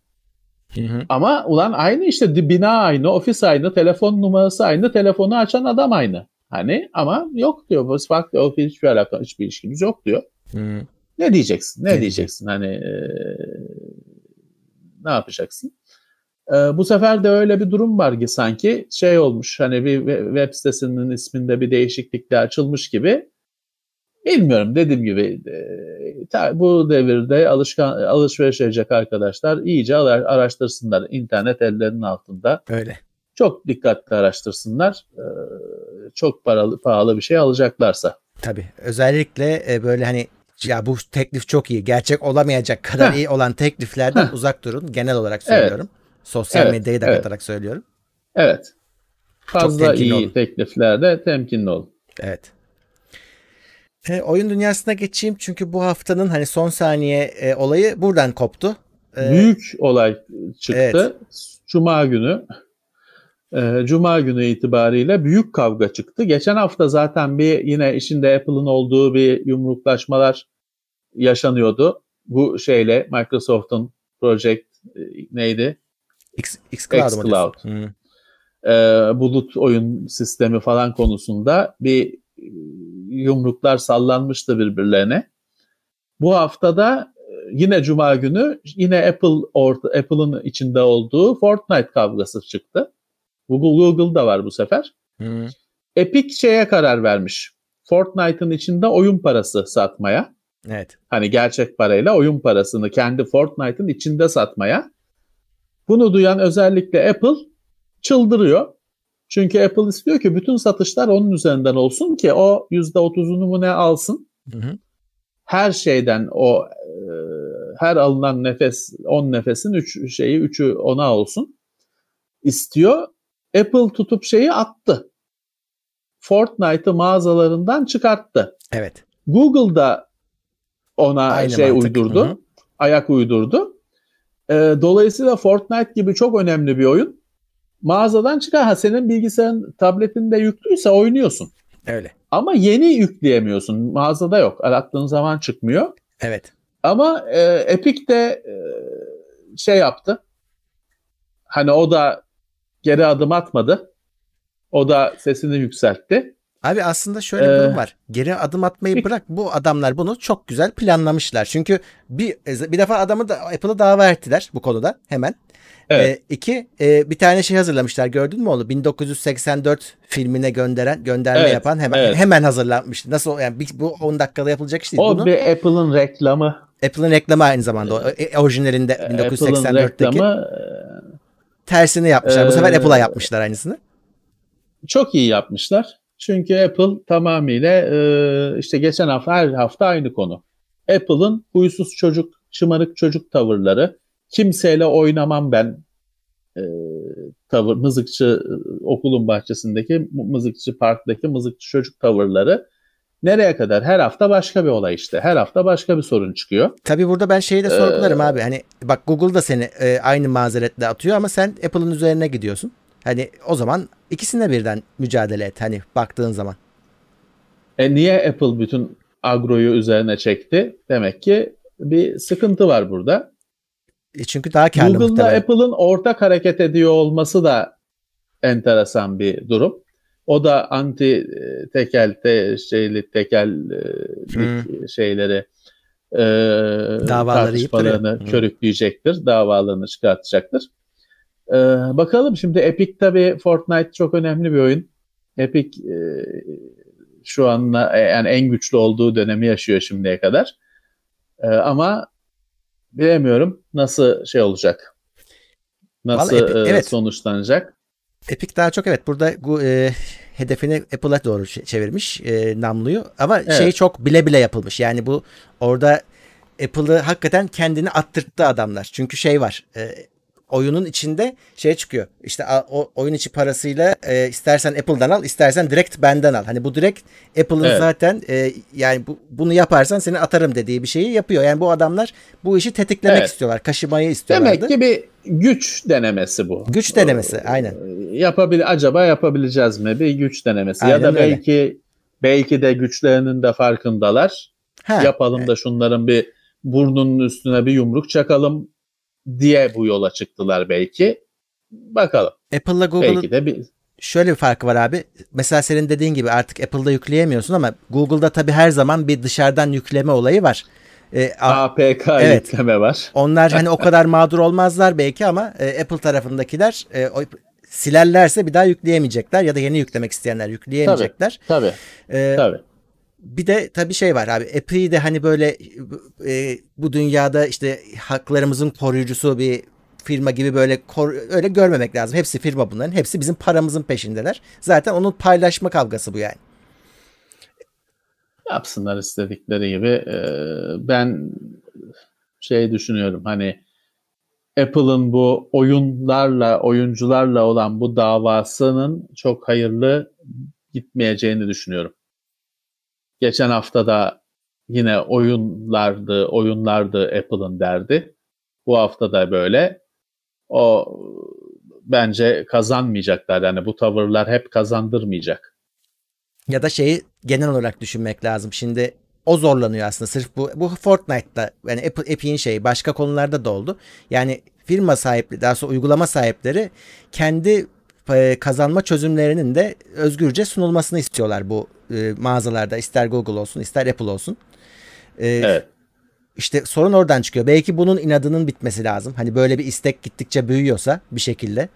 Hı hı. Ama ulan aynı işte bina aynı, ofis aynı, telefon numarası aynı, telefonu açan adam aynı. Hani ama yok diyor. Bu farklı o hiçbir alaka, hiçbir ilişkimiz yok diyor. Hı. Ne diyeceksin? Ne diyeceksin? Hani e, ne yapacaksın? E, bu sefer de öyle bir durum var ki sanki şey olmuş hani bir we- web sitesinin isminde bir değişiklikle açılmış gibi. Bilmiyorum dediğim gibi e, bu devirde alışkan alışveriş edecek arkadaşlar iyice ara- araştırsınlar. İnternet ellerinin altında. Öyle. Çok dikkatli araştırsınlar. E, çok paralı pahalı bir şey alacaklarsa. Tabii. Özellikle e, böyle hani ya bu teklif çok iyi. Gerçek olamayacak kadar Heh. iyi olan tekliflerden uzak durun. Genel olarak söylüyorum. Sosyal Evet, medyayı da evet. katarak söylüyorum. Evet. Fazla iyi olun. tekliflerde temkinli olun. Evet. E, oyun dünyasına geçeyim çünkü bu haftanın hani son saniye e, olayı buradan koptu. E, Büyük olay çıktı. Evet. Cuma günü e, Cuma günü itibariyle büyük kavga çıktı. Geçen hafta zaten bir yine işinde Apple'ın olduğu bir yumruklaşmalar yaşanıyordu. Bu şeyle Microsoft'un Project e, neydi? X, xCloud xCloud. Hı. e, bulut oyun sistemi falan konusunda bir e, yumruklar sallanmıştı birbirlerine. Bu haftada e, yine Cuma günü yine Apple orta, Apple'ın içinde olduğu Fortnite kavgası çıktı. Google Google da var bu sefer. Hı. Epic şeye karar vermiş. Fortnite'ın içinde oyun parası satmaya. Evet. Hani gerçek parayla oyun parasını kendi Fortnite'ın içinde satmaya. Bunu duyan özellikle Apple çıldırıyor. Çünkü Apple istiyor ki bütün satışlar onun üzerinden olsun ki o %30'unu mu ne alsın. Hı hı. Her şeyden o e, her alınan nefes 10 nefesin 3 şeyi 3'ü ona olsun istiyor. Apple tutup şeyi attı. Fortnite'ı mağazalarından çıkarttı. Evet. Google da ona Aynı şey mantık. uydurdu. Hı hı. ayak uydurdu. E, dolayısıyla Fortnite gibi çok önemli bir oyun mağazadan çıkar. Ha senin bilgisayarın tabletinde yüklüyse oynuyorsun. Öyle. Ama yeni yükleyemiyorsun. Mağazada yok. Arattığın zaman çıkmıyor. Evet. Ama e, Epic de e, şey yaptı. Hani o da geri adım atmadı. O da sesini yükseltti. Abi aslında şöyle bir Ee, durum var. Geri adım atmayı bırak. Bu adamlar bunu çok güzel planlamışlar. Çünkü bir bir defa adamı da Apple'ı dava ettiler bu konuda hemen. Evet. Ee, iki, e, bir tane şey hazırlamışlar gördün mü onu? 1984 filmine gönderen gönderme Evet, yapan hemen evet. hemen hazırlanmıştı. Nasıl yani bir- bu 10 dakikada yapılacak iş değil. O Bunu bir Apple'ın reklamı. Apple'ın reklamı aynı zamanda. E, orijinalinde Apple'ın 1984'teki reklamı tersini yapmışlar. Bu sefer Ee, Apple'a yapmışlar aynısını. e, çok iyi yapmışlar. Çünkü Apple tamamıyla e, işte geçen hafta her hafta aynı konu. Apple'ın huysuz çocuk, şımarık çocuk tavırları, kimseyle oynamam ben e, tavır, mızıkçı e, okulun bahçesindeki mızıkçı parktaki mızıkçı çocuk tavırları nereye kadar? Her hafta başka bir olay işte. Her hafta başka bir sorun çıkıyor. Tabii burada ben şeyi de sorgularım Ee, abi. Hani bak Google da seni e, aynı mazeretle atıyor ama sen Apple'ın üzerine gidiyorsun. Hani o zaman ikisine birden mücadele et hani baktığın zaman. E niye Apple bütün agroyu üzerine çekti? Demek ki bir sıkıntı var burada. E, çünkü daha karlı muhtemelen. Apple'ın ortak hareket ediyor olması da enteresan bir durum. O da anti e, tekel te, şeyli tekellik Hmm. şeyleri e, Davaları tartışmalarını. Hmm. körükleyecektir. Davalarını çıkartacaktır. E, bakalım şimdi Epic tabii Fortnite çok önemli bir oyun. Epic e, şu an yani en güçlü olduğu dönemi yaşıyor şimdiye kadar. E, ama bilemiyorum nasıl şey olacak. Nasıl Vallahi Epic- e, evet. sonuçlanacak. Epic daha çok evet burada bu, e, hedefini Apple'a doğru çevirmiş e, namluyu ama Evet. şey çok bile bile yapılmış. Yani bu orada Apple'ı hakikaten kendini attırttı adamlar. Çünkü şey var. e, oyunun içinde şey çıkıyor. İşte o oyun içi parasıyla e, istersen Apple'dan al, istersen direkt benden al. Hani bu direkt Apple'ın Evet. zaten e, yani bu, bunu yaparsan seni atarım dediği bir şeyi yapıyor. Yani bu adamlar bu işi tetiklemek Evet. istiyorlar. Kaşımayı istiyorlardı. Demek ki bir güç denemesi bu. Güç denemesi aynen. Yapabil acaba yapabileceğiz mi? Bir güç denemesi. ya Aynen da öyle. belki belki de güçlerinin de farkındalar. Ha, Yapalım da şunların bir burnunun üstüne bir yumruk çakalım diye bu yola çıktılar belki. Bakalım. Apple'la Google'ın Belki de bir şöyle bir farkı var abi. Mesela senin dediğin gibi artık Apple'da yükleyemiyorsun ama Google'da tabii her zaman bir dışarıdan yükleme olayı var. A- APK Evet. yükleme var. onlar hani o kadar mağdur olmazlar belki ama e, Apple tarafındakiler e, o, silerlerse bir daha yükleyemeyecekler ya da yeni yüklemek isteyenler yükleyemeyecekler. Tabii. Ee, Tabii. Bir de tabii şey var abi. Apple'i de hani böyle e, bu dünyada işte haklarımızın koruyucusu bir firma gibi böyle kor- öyle görmemek lazım. Hepsi firma bunların. Hepsi bizim paramızın peşindeler. Zaten onun paylaşma kavgası bu yani. yapsınlar istedikleri gibi. Ee, ben şey düşünüyorum hani Apple'ın bu oyunlarla, oyuncularla olan bu davasının çok hayırlı gitmeyeceğini düşünüyorum. Geçen hafta da yine oyunlardı, oyunlardı Apple'ın derdi. Bu hafta da böyle. O bence kazanmayacaklar. Yani bu tavırlar hep kazandırmayacak. Ya da şeyi genel olarak düşünmek lazım. Şimdi o zorlanıyor aslında. Sırf bu bu Fortnite'da yani Apple Epic'in şeyi başka konularda da oldu. Yani firma sahipleri daha sonra uygulama sahipleri kendi e, kazanma çözümlerinin de özgürce sunulmasını istiyorlar bu e, mağazalarda. ister Google olsun, ister Apple olsun. E, Evet. İşte sorun oradan çıkıyor. Belki bunun inadının bitmesi lazım. Hani böyle bir istek gittikçe büyüyorsa bir şekilde.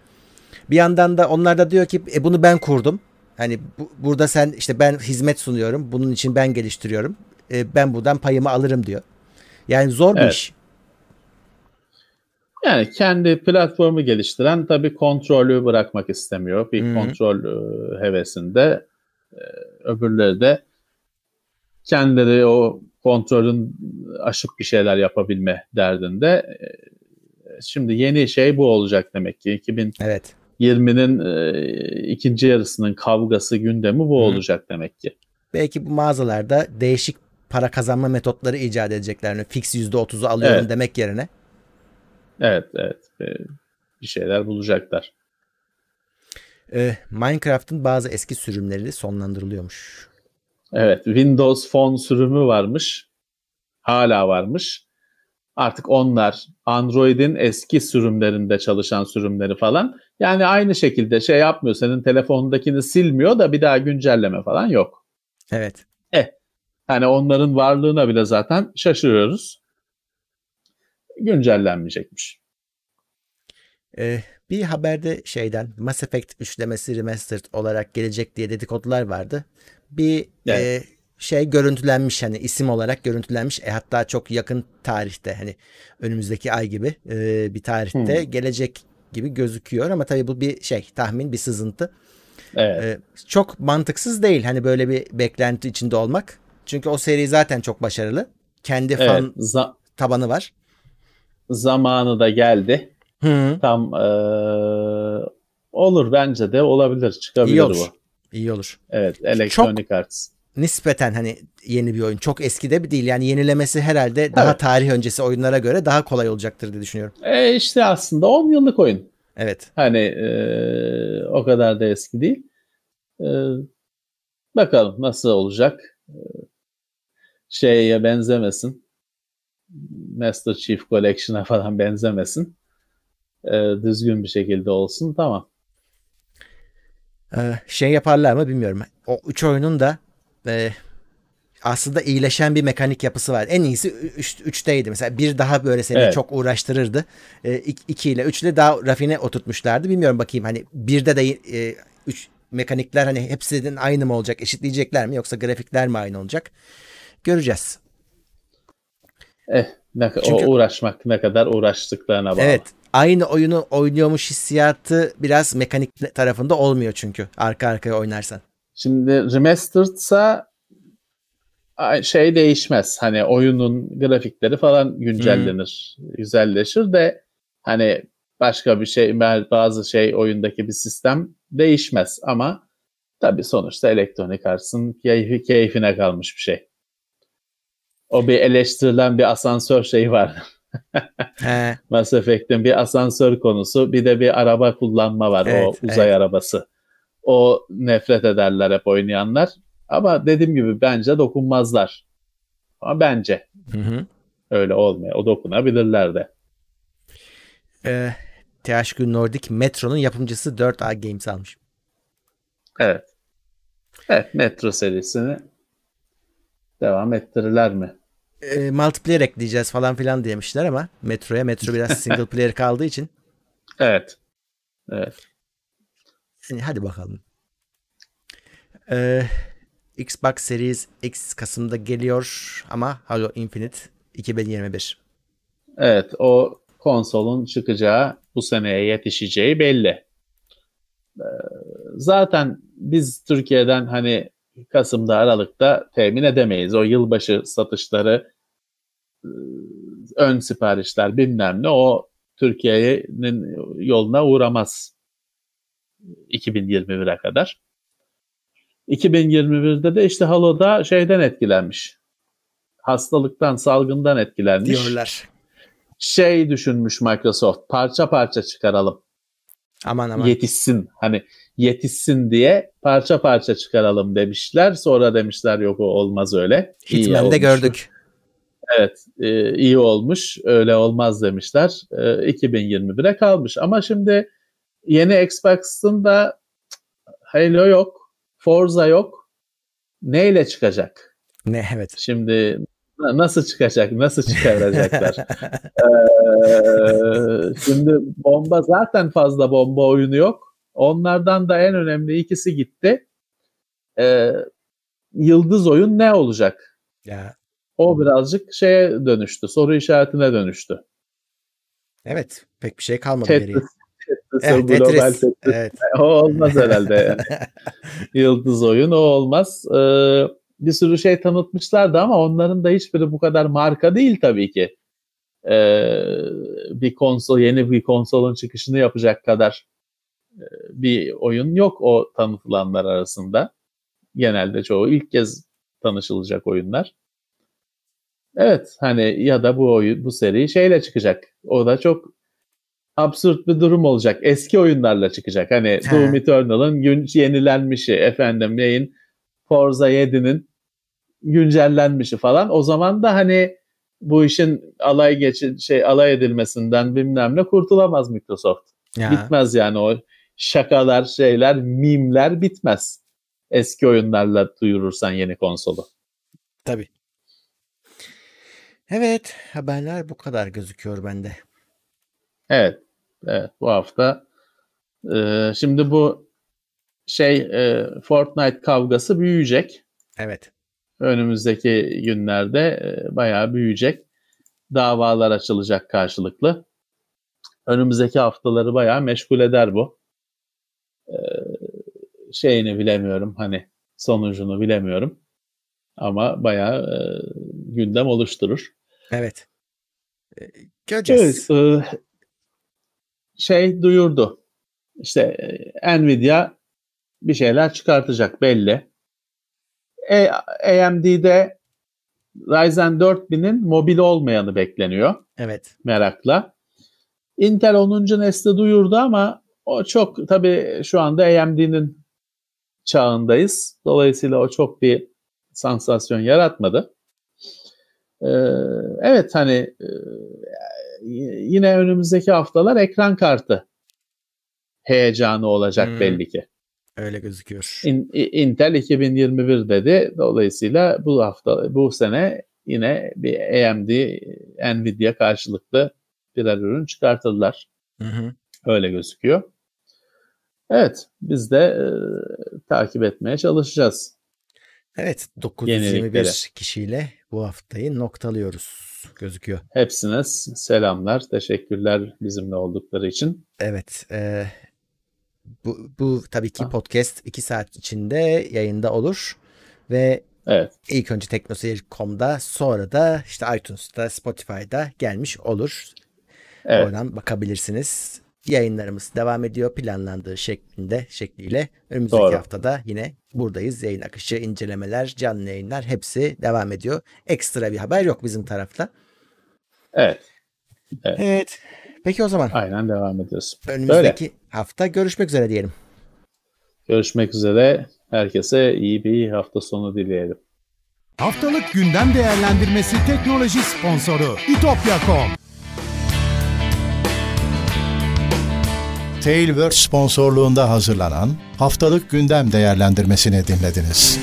Bir yandan da onlar da diyor ki e, bunu ben kurdum. Hani bu- burada sen işte ben hizmet sunuyorum. Bunun için ben geliştiriyorum. E, ben buradan payımı alırım diyor. Yani zor bir Evet. iş. Yani kendi platformu geliştiren tabii kontrolü bırakmak istemiyor. Bir Hı hı. kontrol e, hevesinde. E, öbürleri de kendileri o kontrolün aşıp bir şeyler yapabilme derdinde. E, şimdi yeni şey bu olacak demek ki. 2020'nin Evet. e, ikinci yarısının kavgası gündemi bu Hı. olacak demek ki. Belki bu mağazalarda değişik para kazanma metotları icat edeceklerini fix %30'u alıyorum Evet. demek yerine. Evet, evet. Ee, Bir şeyler bulacaklar. Ee, Minecraft'ın bazı eski sürümleri sonlandırılıyormuş. Evet, Windows Phone sürümü varmış. Hala varmış. Artık onlar Android'in eski sürümlerinde çalışan sürümleri falan. Yani aynı şekilde şey yapmıyor. Senin telefonundakini silmiyor da bir daha güncelleme falan yok. Evet. Hani onların varlığına bile zaten şaşırıyoruz. Güncellenmeyecekmiş. Ee, bir haberde şeyden Mass Effect üçlemesi remastered olarak gelecek diye dedikodular vardı. Bir Evet. e, şey görüntülenmiş hani isim olarak görüntülenmiş. E, hatta çok yakın tarihte hani önümüzdeki ay gibi e, bir tarihte Hmm. gelecek gibi gözüküyor ama tabii bu bir şey tahmin bir sızıntı. Evet. E, çok mantıksız değil hani böyle bir beklenti içinde olmak. Çünkü o seri zaten çok başarılı. Kendi evet. fan tabanı var. zamanı da geldi. Hı, Tam eee, olur bence de olabilir. Çıkabilir iyi olur. bu. İyi olur. Evet, Electronic Arts. nispeten hani yeni bir oyun. Çok eski de bir değil. Yani yenilemesi herhalde daha Evet. tarih öncesi oyunlara göre daha kolay olacaktır diye düşünüyorum. E işte aslında 10 yıllık oyun. Evet. Hani eee, o kadar da eski değil. Eee, bakalım nasıl olacak. Eee, şeye benzemesin. Master Chief Collection'a falan benzemesin. Eee, düzgün bir şekilde olsun. Tamam. Ee, şey yaparlar mı bilmiyorum. O üç oyunun da e, aslında iyileşen bir mekanik yapısı var. En iyisi 3'teydi. Mesela bir daha böyle seni Evet. çok uğraştırırdı. 2 ile 3 ile daha rafine oturtmuşlardı. Bilmiyorum bakayım hani birde de 3 mekanikler hani hepsinin aynı mı olacak? Eşitleyecekler mi yoksa grafikler mi aynı olacak? Göreceğiz. Eh, ne, Çünkü- o uğraşmak ne kadar uğraştıklarına bağlı. Evet. Aynı oyunu oynuyormuş hissiyatı biraz mekanik tarafında olmuyor çünkü arka arkaya oynarsan. Şimdi remastered'sa şey değişmez. Hani oyunun grafikleri falan güncellenir, güzelleşir de hani başka bir şey bazı şey oyundaki bir sistem değişmez ama tabii sonuçta Electronic Arts'ın keyfi, keyfine kalmış bir şey. O bir eleştirilen bir asansör şeyi var. Mass Effect'in bir asansör konusu bir de bir araba kullanma var Evet, o uzay evet. arabası. O nefret ederler hep oynayanlar. Ama dediğim gibi bence dokunmazlar. Ama bence Hı hı. öyle olmuyor. O dokunabilirler de. Ee, THQ Nordic Metro'nun yapımcısı 4A Games almış. Evet. Evet Metro serisini devam ettirirler mi? Ee, multiplayer ekleyeceğiz falan filan demişler ama Metro'ya Metro biraz single player kaldığı için Evet. Evet. yani hadi bakalım. Ee, Xbox Series X Kasım'da geliyor ama Halo Infinite 2021. Evet o konsolun çıkacağı bu seneye yetişeceği belli. Ee, Zaten biz Türkiye'den hani Kasım'da Aralık'ta temin edemeyiz. O yılbaşı satışları e, ön siparişler bilmem ne o Türkiye'nin yoluna uğramaz 2021'e kadar. 2021'de de işte Halo'da şeyden etkilenmiş. Hastalıktan, salgından etkilenmiş Diyorlar. şey düşünmüş Microsoft parça parça çıkaralım Aman aman. yetişsin hani yetişsin diye parça parça çıkaralım demişler sonra demişler yok o olmaz öyle Hitman'de gördük. Evet e, iyi olmuş öyle olmaz demişler e, 2021'e kalmış ama şimdi yeni Xbox'ın da Halo yok Forza yok neyle çıkacak Ne evet. şimdi na- nasıl çıkacak nasıl çıkaracaklar Ee, şimdi bomba zaten fazla bomba oyunu yok. Onlardan da en önemli ikisi gitti. Ee, yıldız oyun ne olacak? Ya O birazcık şeye dönüştü. Soru işaretine dönüştü. evet pek bir şey kalmadı Tetris, geriye. Tetris, Evet, global Tetris. Tetris. Evet. O olmaz herhalde. yani. Yıldız oyun o olmaz. Ee, bir sürü şey tanıtmışlardı ama onların da hiçbiri bu kadar marka değil tabii ki. Ee, bir konsol yeni bir konsolun çıkışını yapacak kadar e, bir oyun yok o tanıtılanlar arasında. Genelde çoğu ilk kez tanışılacak oyunlar. Evet hani ya da bu oyun bu seri şeyle çıkacak. O da çok absürt bir durum olacak. Eski oyunlarla çıkacak. Hani He. Doom Eternal'ın gün yenilenmişi efendim neyin Forza 7'nin güncellenmişi falan. O zaman da hani bu işin alay geçi şey alay edilmesinden bilmem ne kurtulamaz Microsoft. Ya, Bitmez yani o şakalar, şeyler, mimler bitmez. Eski oyunlarla duyurursan yeni konsolu. tabii. Evet, haberler bu kadar gözüküyor bende. Evet. Evet bu hafta e, şimdi bu şey e, Fortnite kavgası büyüyecek. Evet. Önümüzdeki günlerde e, bayağı büyüyecek. Davalar açılacak karşılıklı. Önümüzdeki haftaları bayağı meşgul eder bu. E, şeyini bilemiyorum hani sonucunu bilemiyorum. Ama bayağı e, gündem oluşturur. Evet. Ee, Göreceğiz. Evet, e, şey duyurdu. İşte e, Nvidia bir şeyler çıkartacak belli. E, AMD'de Ryzen 4000'in mobil olmayanı bekleniyor Evet. merakla. Intel 10. nesli duyurdu ama o çok tabii şu anda AMD'nin çağındayız. Dolayısıyla o çok bir sansasyon yaratmadı. Ee, evet hani e, yine önümüzdeki haftalar ekran kartı heyecanı olacak Hmm. belli ki. Öyle gözüküyor. In- Intel 2021 dedi. Dolayısıyla bu hafta bu sene yine bir AMD Nvidia karşılıklı birer ürün çıkartırlar. Hı hı. Öyle gözüküyor. Evet, biz de e, takip etmeye çalışacağız. Evet, Yenilikleri. 921 kişiyle bu haftayı noktalıyoruz gözüküyor. Hepsine selamlar, teşekkürler bizimle oldukları için. Evet. e, bu, bu tabii ki Ah. podcast 2 saat içinde yayında olur ve Evet, ilk önce teknoseyir.com'da sonra da işte iTunes'ta, Spotify'da gelmiş olur. evet, Oradan bakabilirsiniz. Yayınlarımız devam ediyor planlandığı şeklinde şekliyle. Önümüzdeki Doğru. haftada yine buradayız. Yayın akışı, incelemeler, canlı yayınlar hepsi devam ediyor. Ekstra bir haber yok bizim tarafta. evet. Evet. Peki o zaman Aynen devam ediyoruz. önümüzdeki hafta görüşmek üzere diyelim. Görüşmek üzere. Herkese iyi bir hafta sonu dileyelim. Haftalık gündem değerlendirmesi teknoloji sponsoru itopya.com. Tailwords sponsorluğunda hazırlanan haftalık gündem değerlendirmesini dinlediniz.